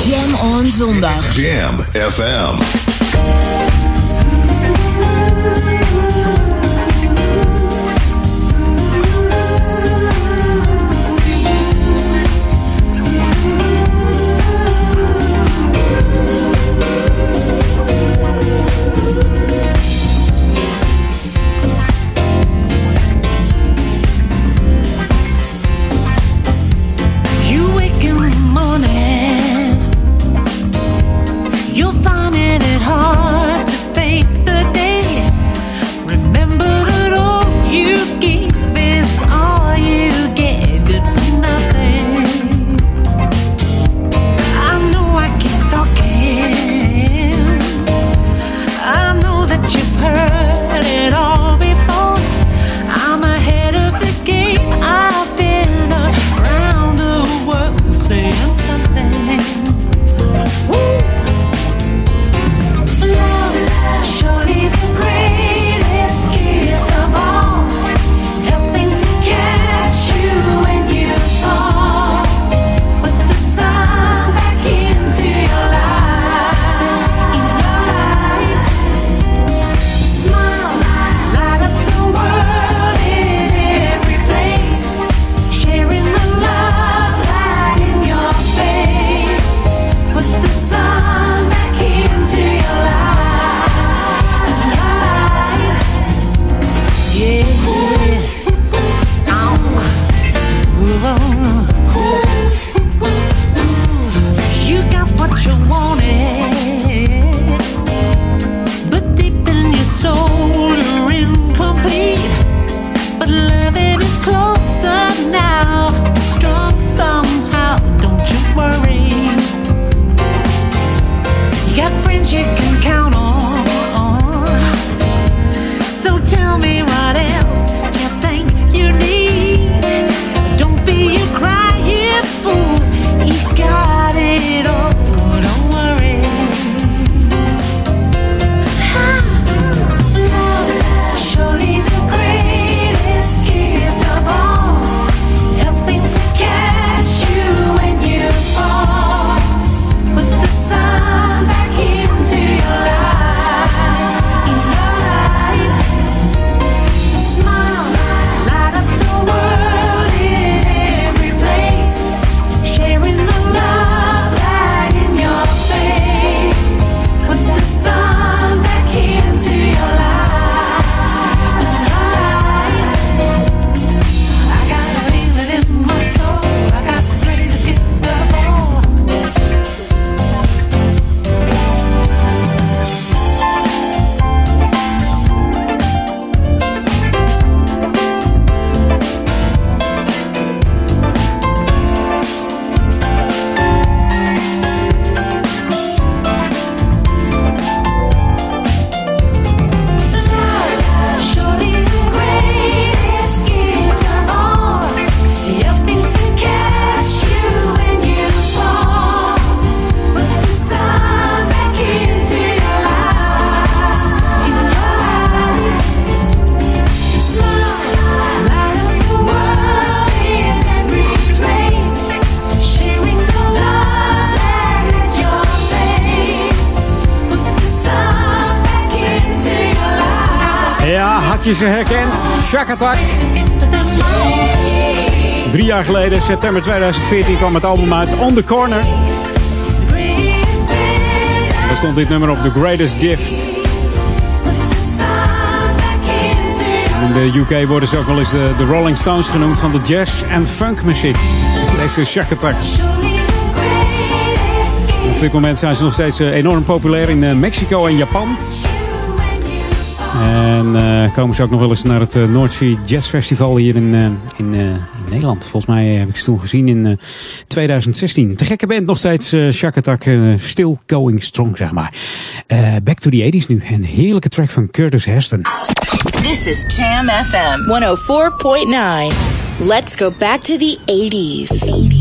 Jam on zondag. Jam FM. Ooh. Shack Attack. Drie jaar geleden, september 2014, kwam het album uit On The Corner. Daar stond dit nummer op The Greatest Gift. In de UK worden ze ook wel eens de, Rolling Stones genoemd van de jazz en funk muziek. Deze Shack Attack. Op dit moment zijn ze nog steeds eh, enorm populair in eh, Mexico en Japan. En eh, komen ze ook nog wel eens naar het eh, North Sea Jazz Festival hier in, eh, in, in Nederland. Volgens mij heb ik ze toen gezien in eh, 2016. Te gekke band nog steeds, Shack Attack, eh, still going strong zeg maar. Back to the 80s nu. Een heerlijke track van Curtis Heston. This is Jam FM 104.9. Let's go back to the 80s.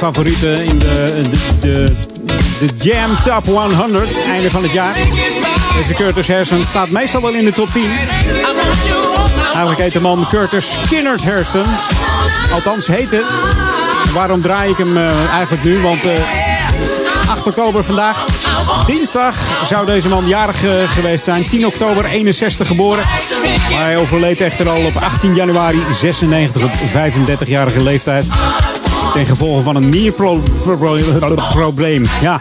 Favorieten in de, de, de, Jam Top 100. Einde van het jaar. Deze Curtis Hairston staat meestal wel in de top 10. Eigenlijk heet de man Curtis Kinnert Hairston. Althans heette. Waarom draai ik hem eh, eigenlijk nu? Want eh, 8 oktober vandaag. Dinsdag zou deze man jarig eh, geweest zijn. 10 oktober 61 geboren. Maar hij overleed echter al op 18 januari 96 op 35-jarige leeftijd. Ten gevolge van een nierprobleem. Ja.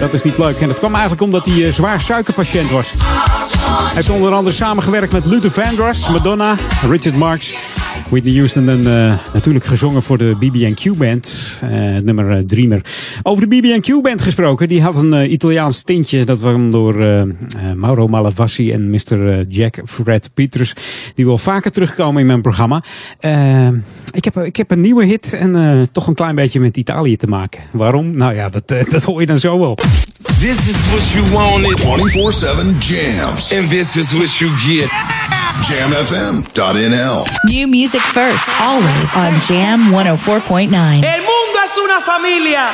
Dat is niet leuk. En dat kwam eigenlijk omdat hij eh, zwaar suikerpatiënt was. Hij heeft onder andere samengewerkt met Luther Vandross, Madonna, Richard Marx, Whitney Houston en eh, natuurlijk gezongen voor de BB&Q Band, eh, het nummer eh, Dreamer. Over de BB&Q Band gesproken, die had een Italiaans tintje. Dat kwam door Mauro Malavasi en Mr. Jack Fred Peters, die wel vaker terugkomen in mijn programma. Ik, heb, ik heb een nieuwe hit en eh, toch een klein beetje met Italië te maken. Waarom? Nou ja, dat, dat hoor je dan zo wel. This is what you wanted. 24-7 jams. And this is what you get. Jamfm.nl. New music first, always on Jam 104.9. El mundo es una familia.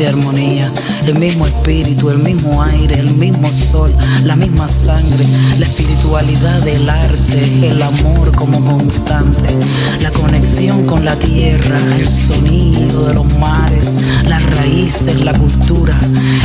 Y armonía. El mismo espíritu, el mismo aire, el mismo sol, la misma sangre, la espiritualidad del arte, el amor como constante, la conexión con la tierra, el sonido de los mares, las raíces, la cultura,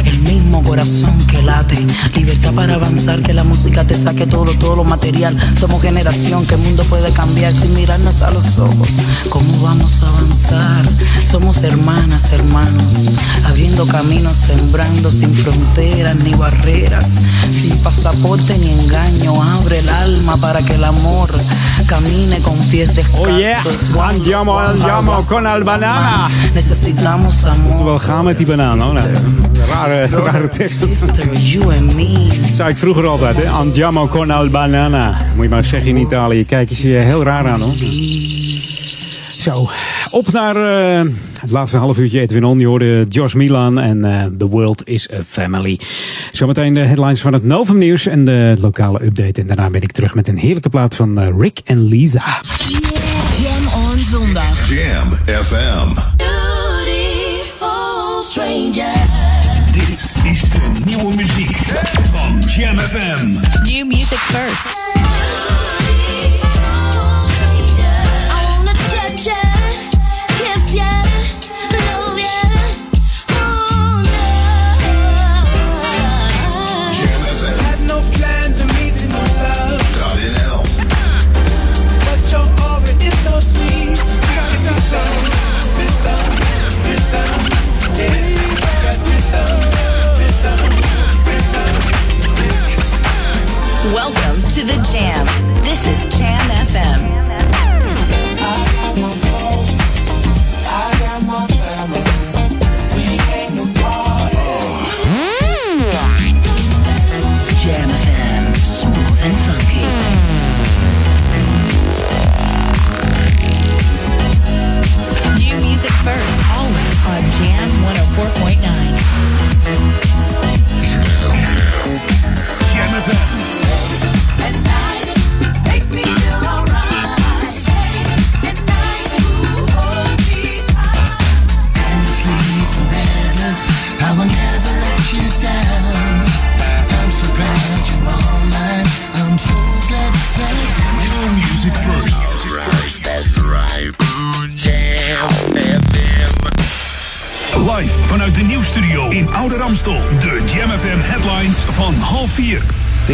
el mismo corazón que late, libertad para avanzar, que la música te saque todo, todo lo material. Somos generación que el mundo puede cambiar sin mirarnos a los ojos. ¿Cómo vamos a avanzar? Somos hermanas, hermanos, abriendo caminos, sembrando sin fronteras ni barreras, sin pasaporte ni engaño. Abre el alma para que el amor camine con pies descalzos. Oh yeah, andiamo, andiamo con al banana. Necesitamos amor. Oftewel, ga met die banaan. hoor. Nou, rare, rare tekst. You and me. Zei ik vroeger altijd, hè? Andiamo con al banana. Moet je maar zeggen in Italië. Kijk eens je heel raar aan, hoor. Zo, op naar eh, het laatste half uurtje Edwin On. Je hoorde Josh Milan en eh, The World is a Family. Zometeen de headlines van het Novum Nieuws en de lokale update. En daarna ben ik terug met een heerlijke plaat van eh, Rick en Lisa. Jam on zondag. Jam FM. Beautiful stranger. Dit is de nieuwe muziek van. New music first.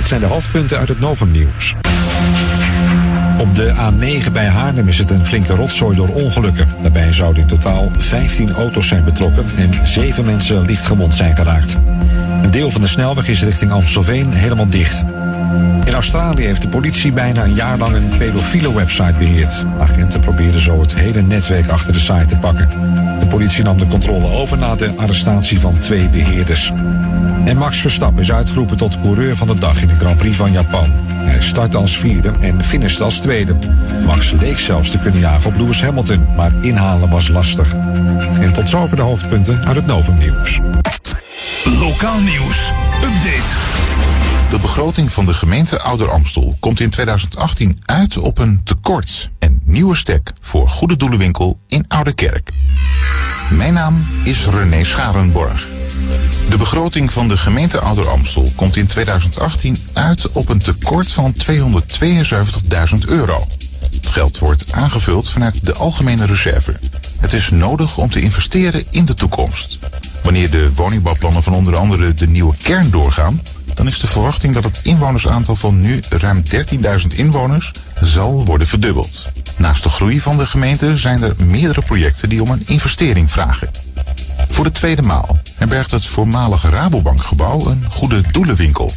Zijn de hoofdpunten uit het Novum Nieuws. Op de A9 bij Haarlem is het een flinke rotzooi door ongelukken. Daarbij zouden in totaal 15 auto's zijn betrokken en 7 mensen licht gewond zijn geraakt. Een deel van de snelweg is richting Amstelveen helemaal dicht. In Australië heeft de politie bijna een jaar lang een pedofiele website beheerd. Agenten probeerden zo het hele netwerk achter de site te pakken. De politie nam de controle over na de arrestatie van twee beheerders. En Max Verstappen is uitgeroepen tot coureur van de dag in de Grand Prix van Japan. Hij startte als vierde en finishte als tweede. Max leek zelfs te kunnen jagen op Lewis Hamilton, maar inhalen was lastig. En tot zover de hoofdpunten uit het Novum Nieuws. Lokaal nieuws. Update. De begroting van de gemeente Ouder Amstel komt in 2018 uit op een tekort. En nieuwe stek voor Goede Doelenwinkel in Ouderkerk. Mijn naam is René Scharenborg. De begroting van de gemeente Ouder Amstel komt in 2018 uit op een tekort van 272.000 euro. Het geld wordt aangevuld vanuit de algemene reserve. Het is nodig om te investeren in de toekomst. Wanneer de woningbouwplannen van onder andere de nieuwe kern doorgaan, dan is de verwachting dat het inwonersaantal van nu ruim 13.000 inwoners zal worden verdubbeld. Naast de groei van de gemeente zijn er meerdere projecten die om een investering vragen. Voor de tweede maal herbergt het voormalige Rabobankgebouw een goede doelenwinkel.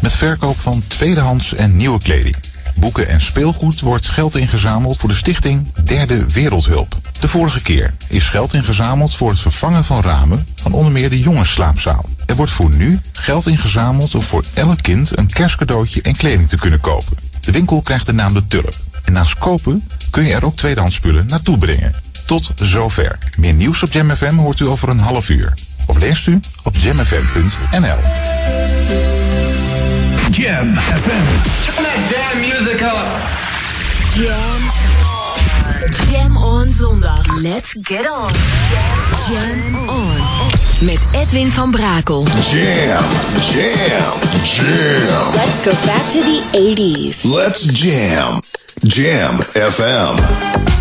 Met verkoop van tweedehands en nieuwe kleding. Boeken en speelgoed wordt geld ingezameld voor de stichting Derde Wereldhulp. De vorige keer is geld ingezameld voor het vervangen van ramen van onder meer de jongensslaapzaal. Er wordt voor nu geld ingezameld om voor elk kind een kerstcadeautje en kleding te kunnen kopen. De winkel krijgt de naam De Tulp. En naast kopen kun je er ook tweedehands spullen naartoe brengen. Tot zover. Meer nieuws op Jam FM hoort u over een half uur. Of leest u op jamfm.nl. Jam FM. Turn that damn music up. Jam. Jam on zondag. Let's get on. Jam on. Met Edwin van Brakel. Jam, jam, jam. Let's go back to the 80s. Let's jam. Jam FM.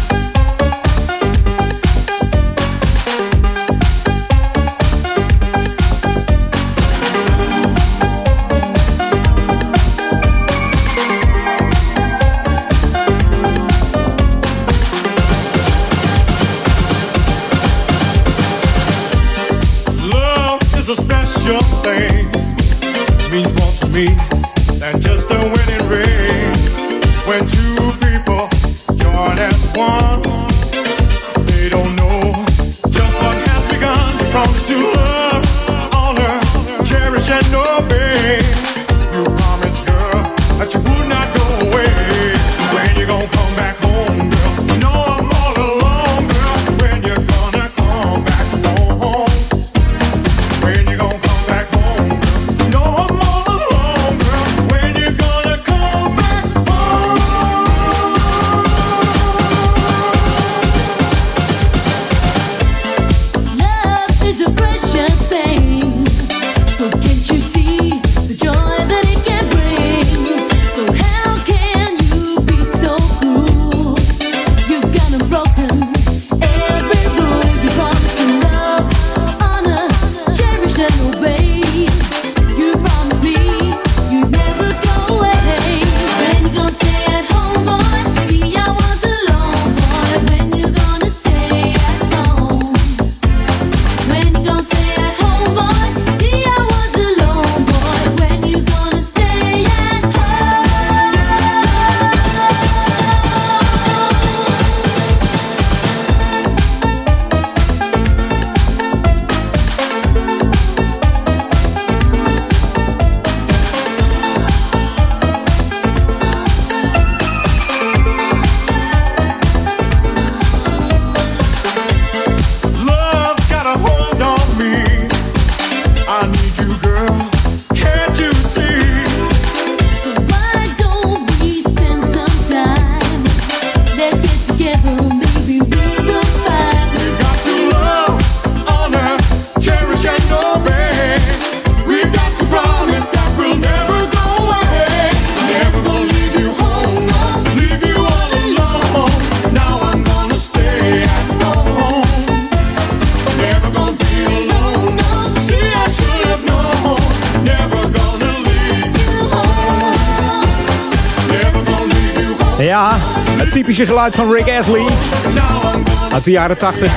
Jaren 80.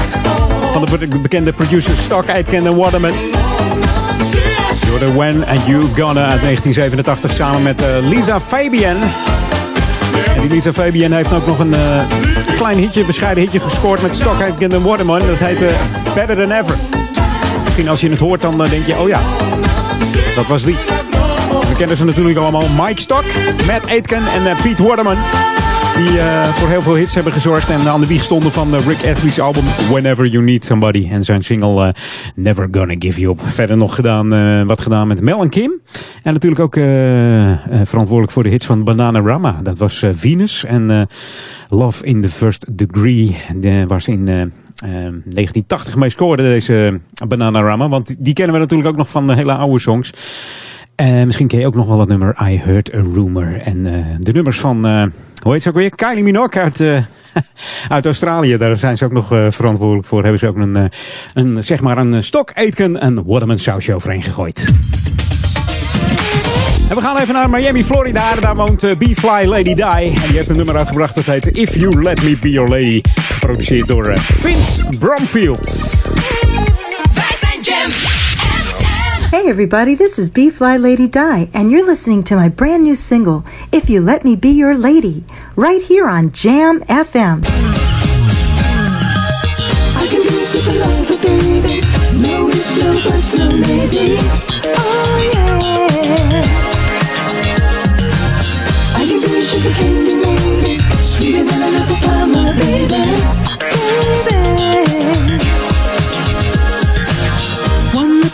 Van de be- bekende producer Stock Aitken en Waterman. The When and You Gonna uit 1987 samen met eh, Lisa Fabian. En die Lisa Fabian heeft ook nog een eh, klein hitje, bescheiden hitje gescoord met Stock Aitken en Waterman. Dat heet eh, Better Than Ever. Misschien als je het hoort dan denk je, oh ja, dat was die. We kennen ze natuurlijk allemaal. Mike Stock, Matt Aitken en Pete Waterman. Die eh, voor heel veel hits hebben gezorgd. En aan de wieg stonden van eh, Rick Astley's album Whenever You Need Somebody. En zijn single eh, Never Gonna Give You Up. Verder nog gedaan, eh, wat gedaan met Mel en Kim. En natuurlijk ook verantwoordelijk voor de hits van Bananarama. Dat was Venus en Love in the First Degree. De, ze in... eh, 1980 mee scoorde deze Bananarama. Want die kennen we natuurlijk ook nog van de hele oude songs. Eh, misschien ken je ook nog wel het nummer I Heard a Rumor. En eh, de nummers van, eh, hoe heet ze ook weer? Kylie Minogue uit, uit Australië. Daar zijn ze ook nog verantwoordelijk voor. Hebben ze ook een, een, zeg maar een stok Aitken en Waterman sausje overheen gegooid. En we gaan even naar Miami, Florida. Daar woont B-Fly Lady Di. En die heeft een nummer uitgebracht dat heet If You Let Me Be Your Lady. Geproduceerd door Vince Bromfield. Hey everybody, this is B Fly Lady Di, and you're listening to my brand new single, If You Let Me Be Your Lady, right here on Jam FM. I can be super lover, baby. No, no, but some maybe. Oh, yeah. I can be sugar candy. Sweeter than an apple baby. Baby. One look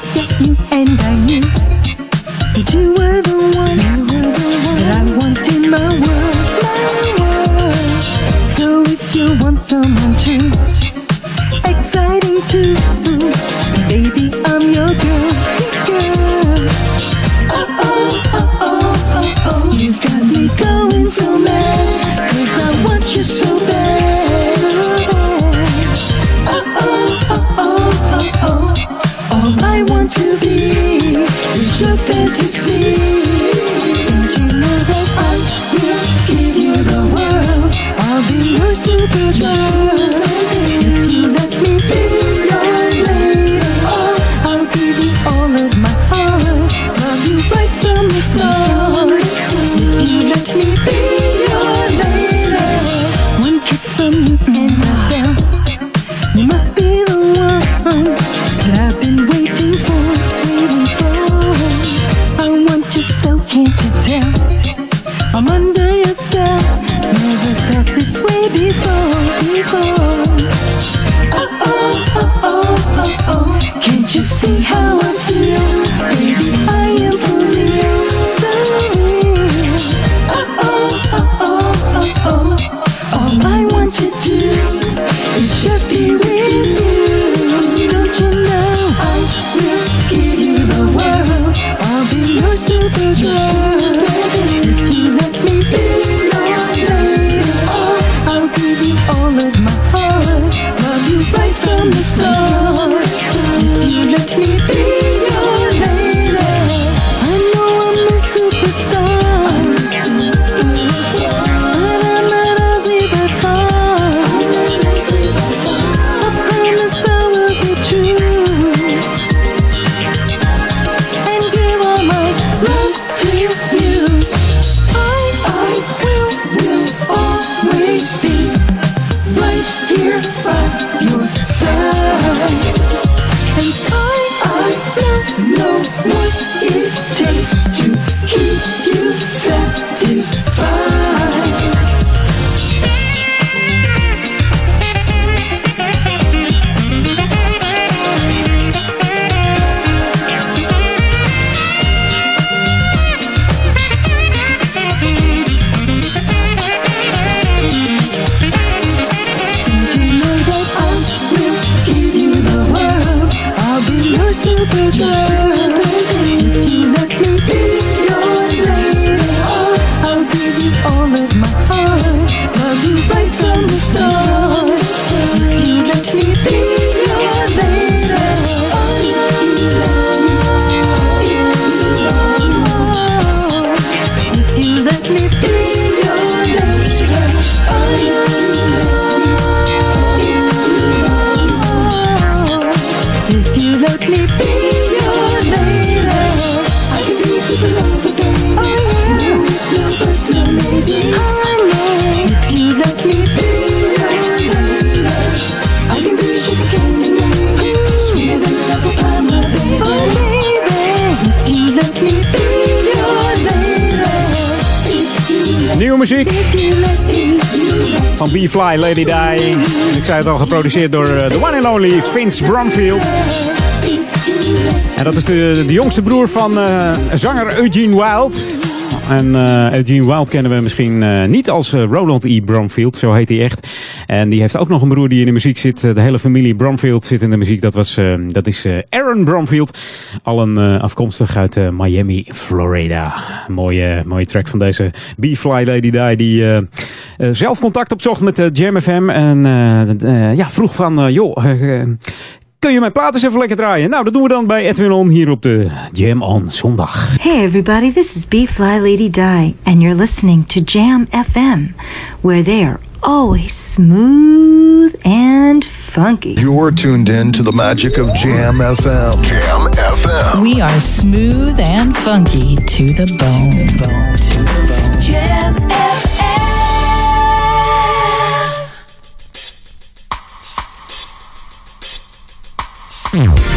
geproduceerd door eh, de one and only Vince Bromfield. En dat is de, jongste broer van eh, zanger Eugene Wild. En uh, Eugene Wild kennen we misschien uh, niet als uh, Roland E. Bromfield, zo heet hij echt. En die heeft ook nog een broer die in de muziek zit. De hele familie Bromfield zit in de muziek. Dat, was, dat is Aaron Bromfield. Allen afkomstig uit Miami, Florida. Mooie, mooie track van deze B-Fly Lady Die. Die zelf contact opzocht met Jam FM. En ja, vroeg van, joh, kun je mijn plaat even lekker draaien? Nou, dat doen we dan bij Edwin On hier op de Jam On zondag. Hey everybody, this is B-Fly Lady Die and you're listening to Jam FM, where they are always smooth and funky. You're tuned in to the magic of Jam FM. Jam FM. We are smooth and funky to the bone. To the bone. Thank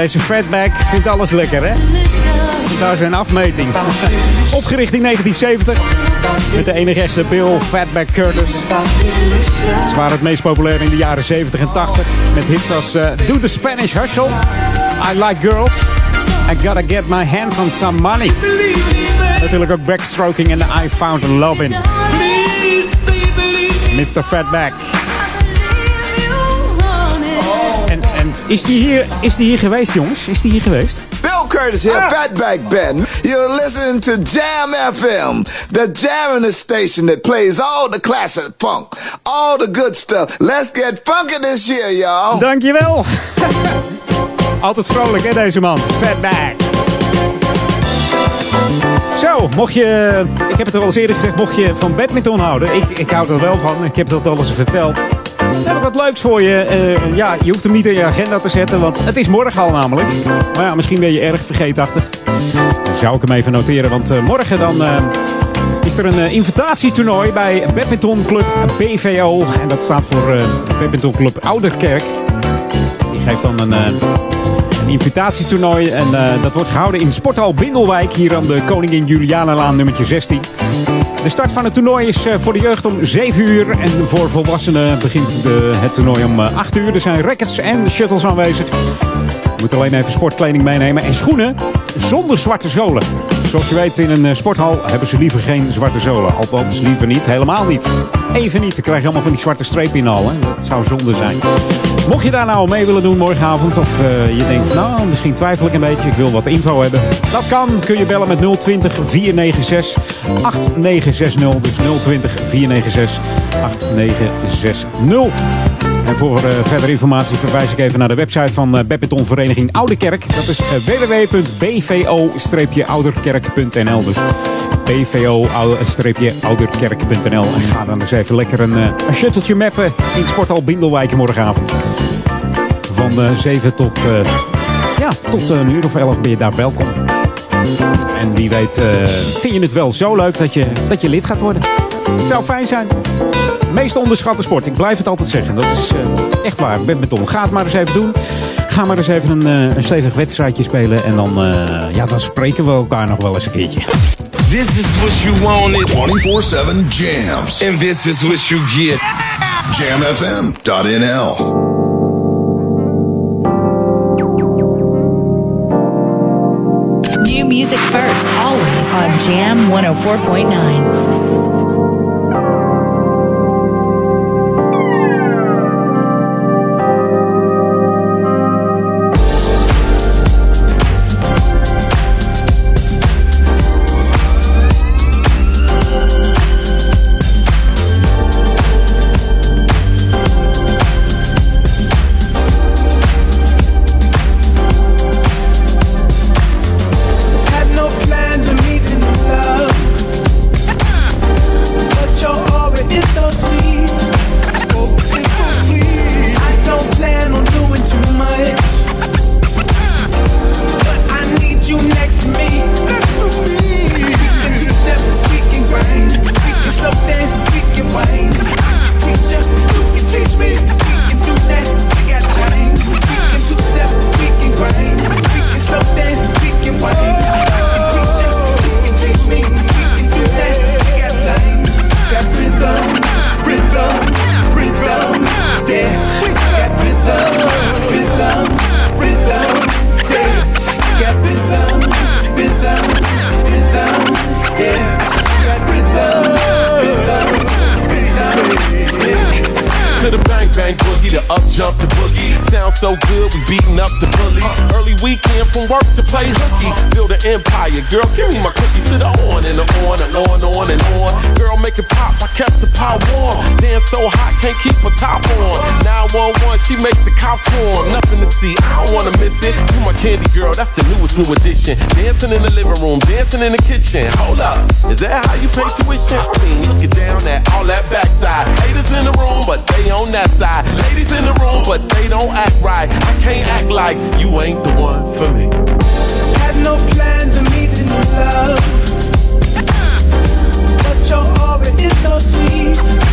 deze fatback vindt alles lekker, hè? Daar zijn afmeting. Opgericht in 1970 met de enige echte Bill Fatback Curtis. Ze waren het meest populair in de jaren 70 en 80 met hits als eh, Do the Spanish Hustle, I Like Girls, I Gotta Get My Hands on Some Money. Natuurlijk ook Backstroking en I Found Love In. Mr. Fatback. En, is, die hier, is die hier geweest, jongens? Is die hier geweest? Bill Curtis here, Fatback Ben. You're listening to Jam FM, the jamming station that plays all the classic funk, all the good stuff. Let's get funky this year, y'all. Dankjewel. Altijd vrolijk, hè, deze man? Fatback. Zo, mocht je, ik heb het al eens eerder gezegd, mocht je van badminton houden, ik, ik hou er wel van, ik heb dat al eens verteld. Wat leuks voor je. Eh, ja, je hoeft hem niet in je agenda te zetten, want het is morgen al namelijk. Maar ja, misschien ben je erg vergeetachtig. Zou ik hem even noteren, want eh, morgen dan eh, is er een invitatietoernooi bij Badminton Club BVO. En dat staat voor eh Badminton Club Ouderkerk. Die geeft dan een, een invitatietoernooi en dat wordt gehouden in Sporthal Bindelwijk hier aan de Koningin Julianalaan nummertje 16. De start van het toernooi is eh, voor de jeugd om 7 uur en voor volwassenen begint de, het toernooi om eh, 8 uur. Er zijn rackets en shuttles aanwezig. Je moet alleen even sportkleding meenemen en schoenen zonder zwarte zolen. Zoals je weet, in een eh, sporthal hebben ze liever geen zwarte zolen. Althans, liever niet. Helemaal niet. Even niet. Dan krijg je allemaal van die zwarte strepen in al. Hè. Dat zou zonde zijn. Mocht je daar nou mee willen doen morgenavond, of eh, je denkt, nou, misschien twijfel ik een beetje, ik wil wat info hebben. Dat kan. Kun je bellen met 020 496 8960. Dus 020 496 8960. Voor eh, verdere informatie verwijs ik even naar de website van eh Badmintonvereniging Ouderkerk. Dat is eh, www.bvo-ouderkerk.nl. Dus bvo-ouderkerk.nl. En ga dan eens even lekker een, een shutteltje mappen in Sporthal Bindelwijk morgenavond. Van eh 7 tot, ja, tot een uur of 11 ben je daar welkom. En wie weet vind je het wel zo leuk dat je, dat je lid gaat worden. Zou fijn zijn. Meest onderschatte sport. Ik blijf het altijd zeggen. Dat is eh, echt waar. Badminton. Ga het maar eens even doen. Ga maar eens even een, eh, een stevig wedstrijdje spelen. En dan, eh, ja, dan spreken we elkaar nog wel eens een keertje. This is what you wanted. 24-7 jams. And this is what you get. Jamfm.nl. New music first, always on Jam 104.9. swarm. Nothing to see, I don't wanna miss it. You my candy girl, that's the newest new addition. Dancing in the living room, dancing in the kitchen. Hold up, is that how you pay tuition? I mean, look it down at all that backside. Haters in the room, but they on that side. Ladies in the room, but they don't act right. I can't act like you ain't the one for me. Had no plans of meeting love, but your aura is so sweet.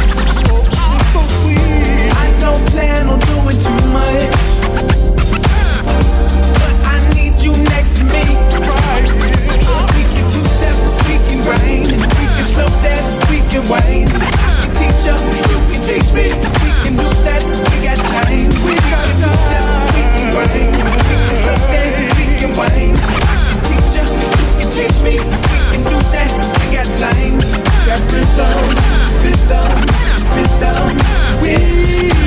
Rhythm, rhythm, rhythm. We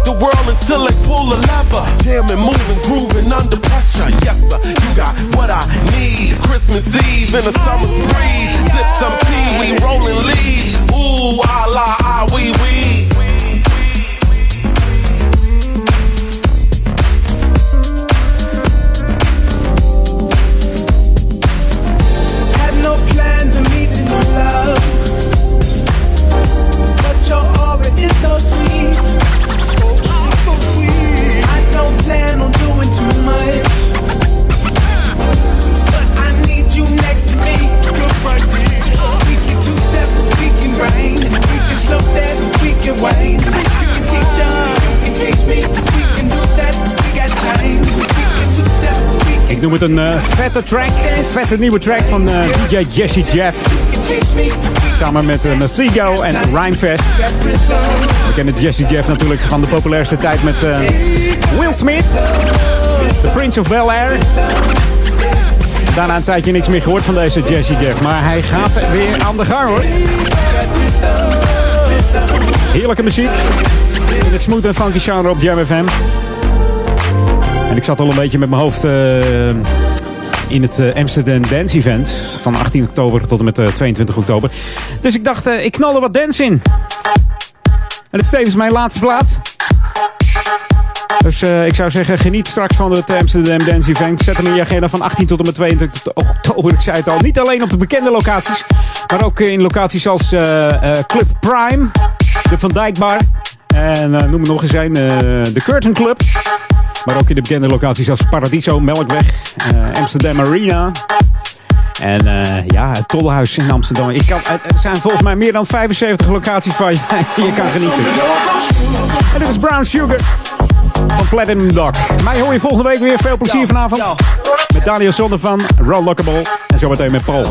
world until they pull the lever. Jamming, moving, grooving under pressure. Yes, sir, you got what I need. Christmas Eve in a summer breeze. Sip some tea, we rolling leaves. Ooh, a la ah. Het een eh, vette track. Vette nieuwe track van eh, DJ Jesse Jeff. Samen met uh, Masigo en Rhymefest. We kennen Jesse Jeff natuurlijk van de populairste tijd met eh, Will Smith. The Prince of Bel Air. Daarna een tijdje niks meer gehoord van deze Jesse Jeff. Maar hij gaat weer aan de gang hoor. Heerlijke muziek. In het smooth en funky genre op Jam FM. En ik zat al een beetje met mijn hoofd eh, in het eh, Amsterdam Dance Event. Van 18 oktober tot en met eh, 22 oktober. Dus ik dacht, eh, ik knal wat dance in. En het is tevens mijn laatste plaat. Dus eh, ik zou zeggen, geniet straks van het Amsterdam Dance Event. Zet hem in je agenda van 18 tot en met 22 oktober. Ik zei het al, niet alleen op de bekende locaties. Maar ook in locaties als eh, eh, Club Prime, de Van Dijk Bar. En eh, noem er nog eens een, eh, de Curtain Club. Maar ook in de bekende locaties als Paradiso, Melkweg, eh, Amsterdam Arena. En eh, ja, het Tolhuis in Amsterdam. Ik kan, er zijn volgens mij meer dan 75 locaties waar je, je kan genieten. En dit is Brown Sugar van Platinum Dog. Mij hoor je volgende week weer. Veel plezier vanavond. Met Daniel Zonder van Ron Lockable. En zometeen met Paul.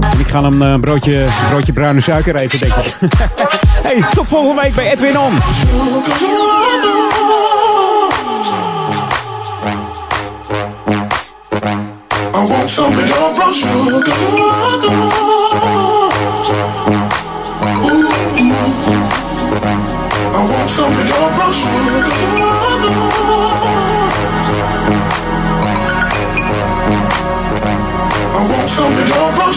En ik ga een eh, broodje, broodje bruine suiker eten, denk ik. hey, tot volgende week bij Edwin On. Some of your brown sugar. I want some of your brown sugar. I want some of your brown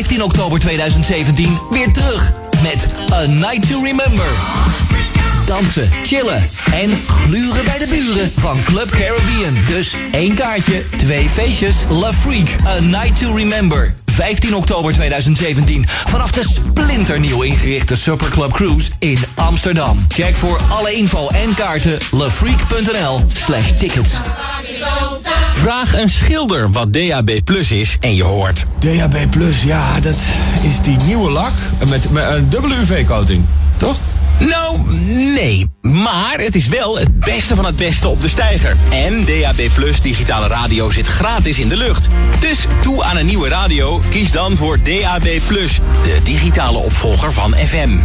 15 oktober 2017 weer terug met A Night to Remember. Dansen, chillen en gluren bij de buren van Club Caribbean. Dus één kaartje, twee feestjes. La Freak, A Night to Remember. 15 oktober 2017 vanaf de splinternieuw ingerichte Superclub Cruise in Amsterdam. Check voor alle info en kaarten lafreak.nl slash tickets. Vraag een schilder wat DAB Plus is en je hoort. DAB Plus, ja, dat is die nieuwe lak met, met een dubbele UV-coating, toch? Nou, nee. Maar het is wel het beste van het beste op de steiger. En DAB Plus digitale radio zit gratis in de lucht. Dus toe aan een nieuwe radio, kies dan voor DAB Plus, de digitale opvolger van FM.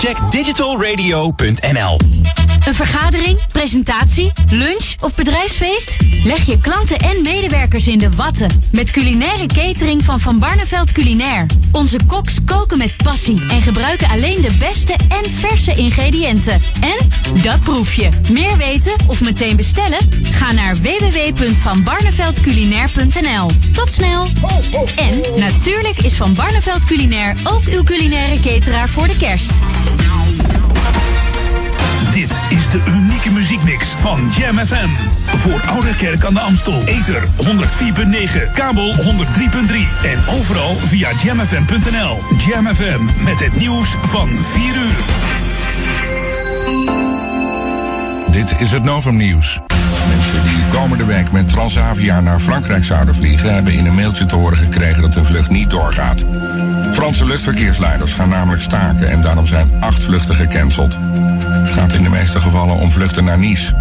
Check digitalradio.nl. Een vergadering, presentatie, lunch of bedrijfsfeest? Leg je klanten en medewerkers in de watten met culinaire catering van Van Barneveld Culinair. Onze koks koken met passie en gebruiken alleen de beste en verse ingrediënten. En dat proef je. Meer weten of meteen bestellen? Ga naar www.vanbarneveldculinair.nl. Tot snel! En natuurlijk is Van Barneveld Culinair ook uw culinaire cateraar voor de kerst. De unieke muziekmix van Jam FM. Voor Oude Kerk aan de Amstel. Ether 104.9, kabel 103.3 en overal via jamfm.nl. Jam FM met het nieuws van 4 uur. Dit is het Novum Nieuws. Mensen die komende week met Transavia naar Frankrijk zouden vliegen... hebben in een mailtje te horen gekregen dat hun vlucht niet doorgaat. Franse luchtverkeersleiders gaan namelijk staken... en daarom zijn acht vluchten gecanceld. Het gaat in de meeste gevallen om vluchten naar Nice.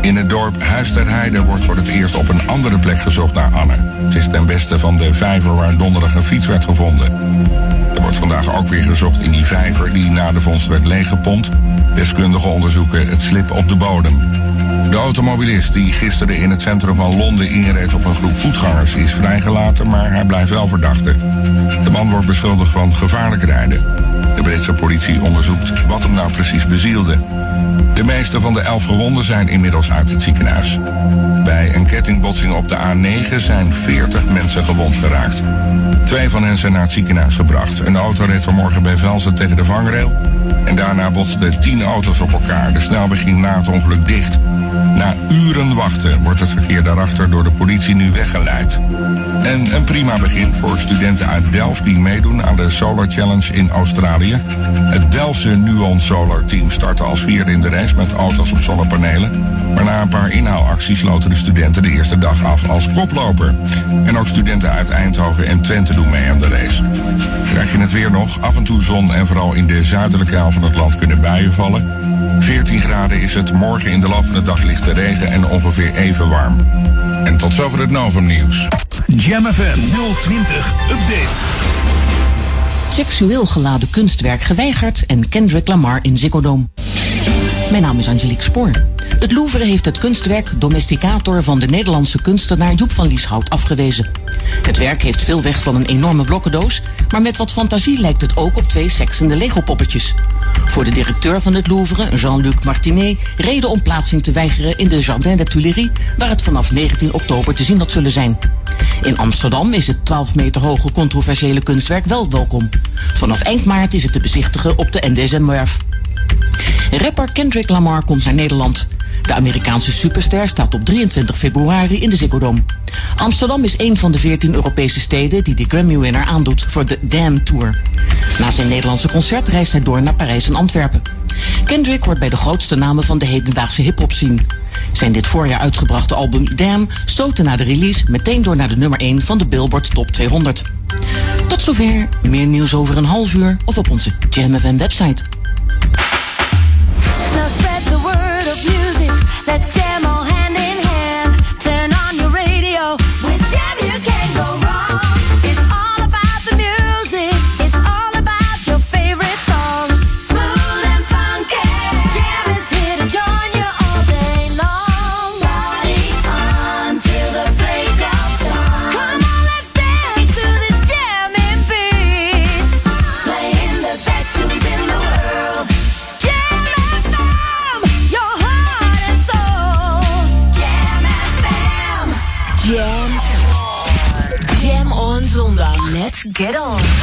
In het dorp Huis Heide wordt voor het eerst op een andere plek gezocht naar Anne. Het is ten beste van de vijver waar donderdag een fiets werd gevonden. Vandaag ook weer gezocht in die vijver die na de vondst werd leeggepompt. Deskundigen onderzoeken het slip op de bodem. De automobilist die gisteren in het centrum van Londen inreed op een groep voetgangers is vrijgelaten, maar hij blijft wel verdachte. De man wordt beschuldigd van gevaarlijk rijden. De Britse politie onderzoekt wat hem nou precies bezielde. De meeste van de elf gewonden zijn inmiddels uit het ziekenhuis. Bij een kettingbotsing op de A9 zijn 40 mensen gewond geraakt. Twee van hen zijn naar het ziekenhuis gebracht. Een auto reed vanmorgen bij Velsen tegen de vangrail. En daarna botsten tien auto's op elkaar. De snelweg ging na het ongeluk dicht. Na uren wachten wordt het verkeer daarachter door de politie nu weggeleid. En een prima begin voor studenten uit Delft die meedoen aan de Solar Challenge in Australië. Het Delftse Nuon Solar Team startte als vierde in de race met auto's op zonnepanelen. Maar na een paar inhaalacties sloten de studenten de eerste dag af als koploper. En ook studenten uit Eindhoven en Twente doen mee aan de race. Krijg je het weer nog, af en toe zon en vooral in de zuidelijke van het land kunnen buien vallen. 14 graden is het, morgen in de loop van de dag ligt de regen en ongeveer even warm. En tot zover het Novum nieuws. Jam FM 020 Update. Seksueel geladen kunstwerk geweigerd en Kendrick Lamar in Ziggo Dome. Mijn naam is Angelique Spoor. Het Louvre heeft het kunstwerk Domesticator van de Nederlandse kunstenaar Joep van Lieshout afgewezen. Het werk heeft veel weg van een enorme blokkendoos, maar met wat fantasie lijkt het ook op twee seksende Lego-poppetjes. Voor de directeur van het Louvre, Jean-Luc Martinet, reden om plaatsing te weigeren in de Jardin des Tuileries, waar het vanaf 19 oktober te zien had zullen zijn. In Amsterdam is het 12 meter hoge controversiële kunstwerk wel welkom. Vanaf eind maart is het te bezichtigen op de NDSM-werf. Rapper Kendrick Lamar komt naar Nederland. De Amerikaanse superster staat op 23 februari in de Ziggo Dome. Amsterdam is een van de 14 Europese steden die de Grammy-winner aandoet voor de Damn Tour. Na zijn Nederlandse concert reist hij door naar Parijs en Antwerpen. Kendrick hoort bij de grootste namen van de hedendaagse hip-hop scene. Zijn dit voorjaar uitgebrachte album Damn stootte na de release meteen door naar de nummer 1 van de Billboard Top 200. Tot zover, meer nieuws over een half uur of op onze Jam FM website. Music. Let's get on. Jam on.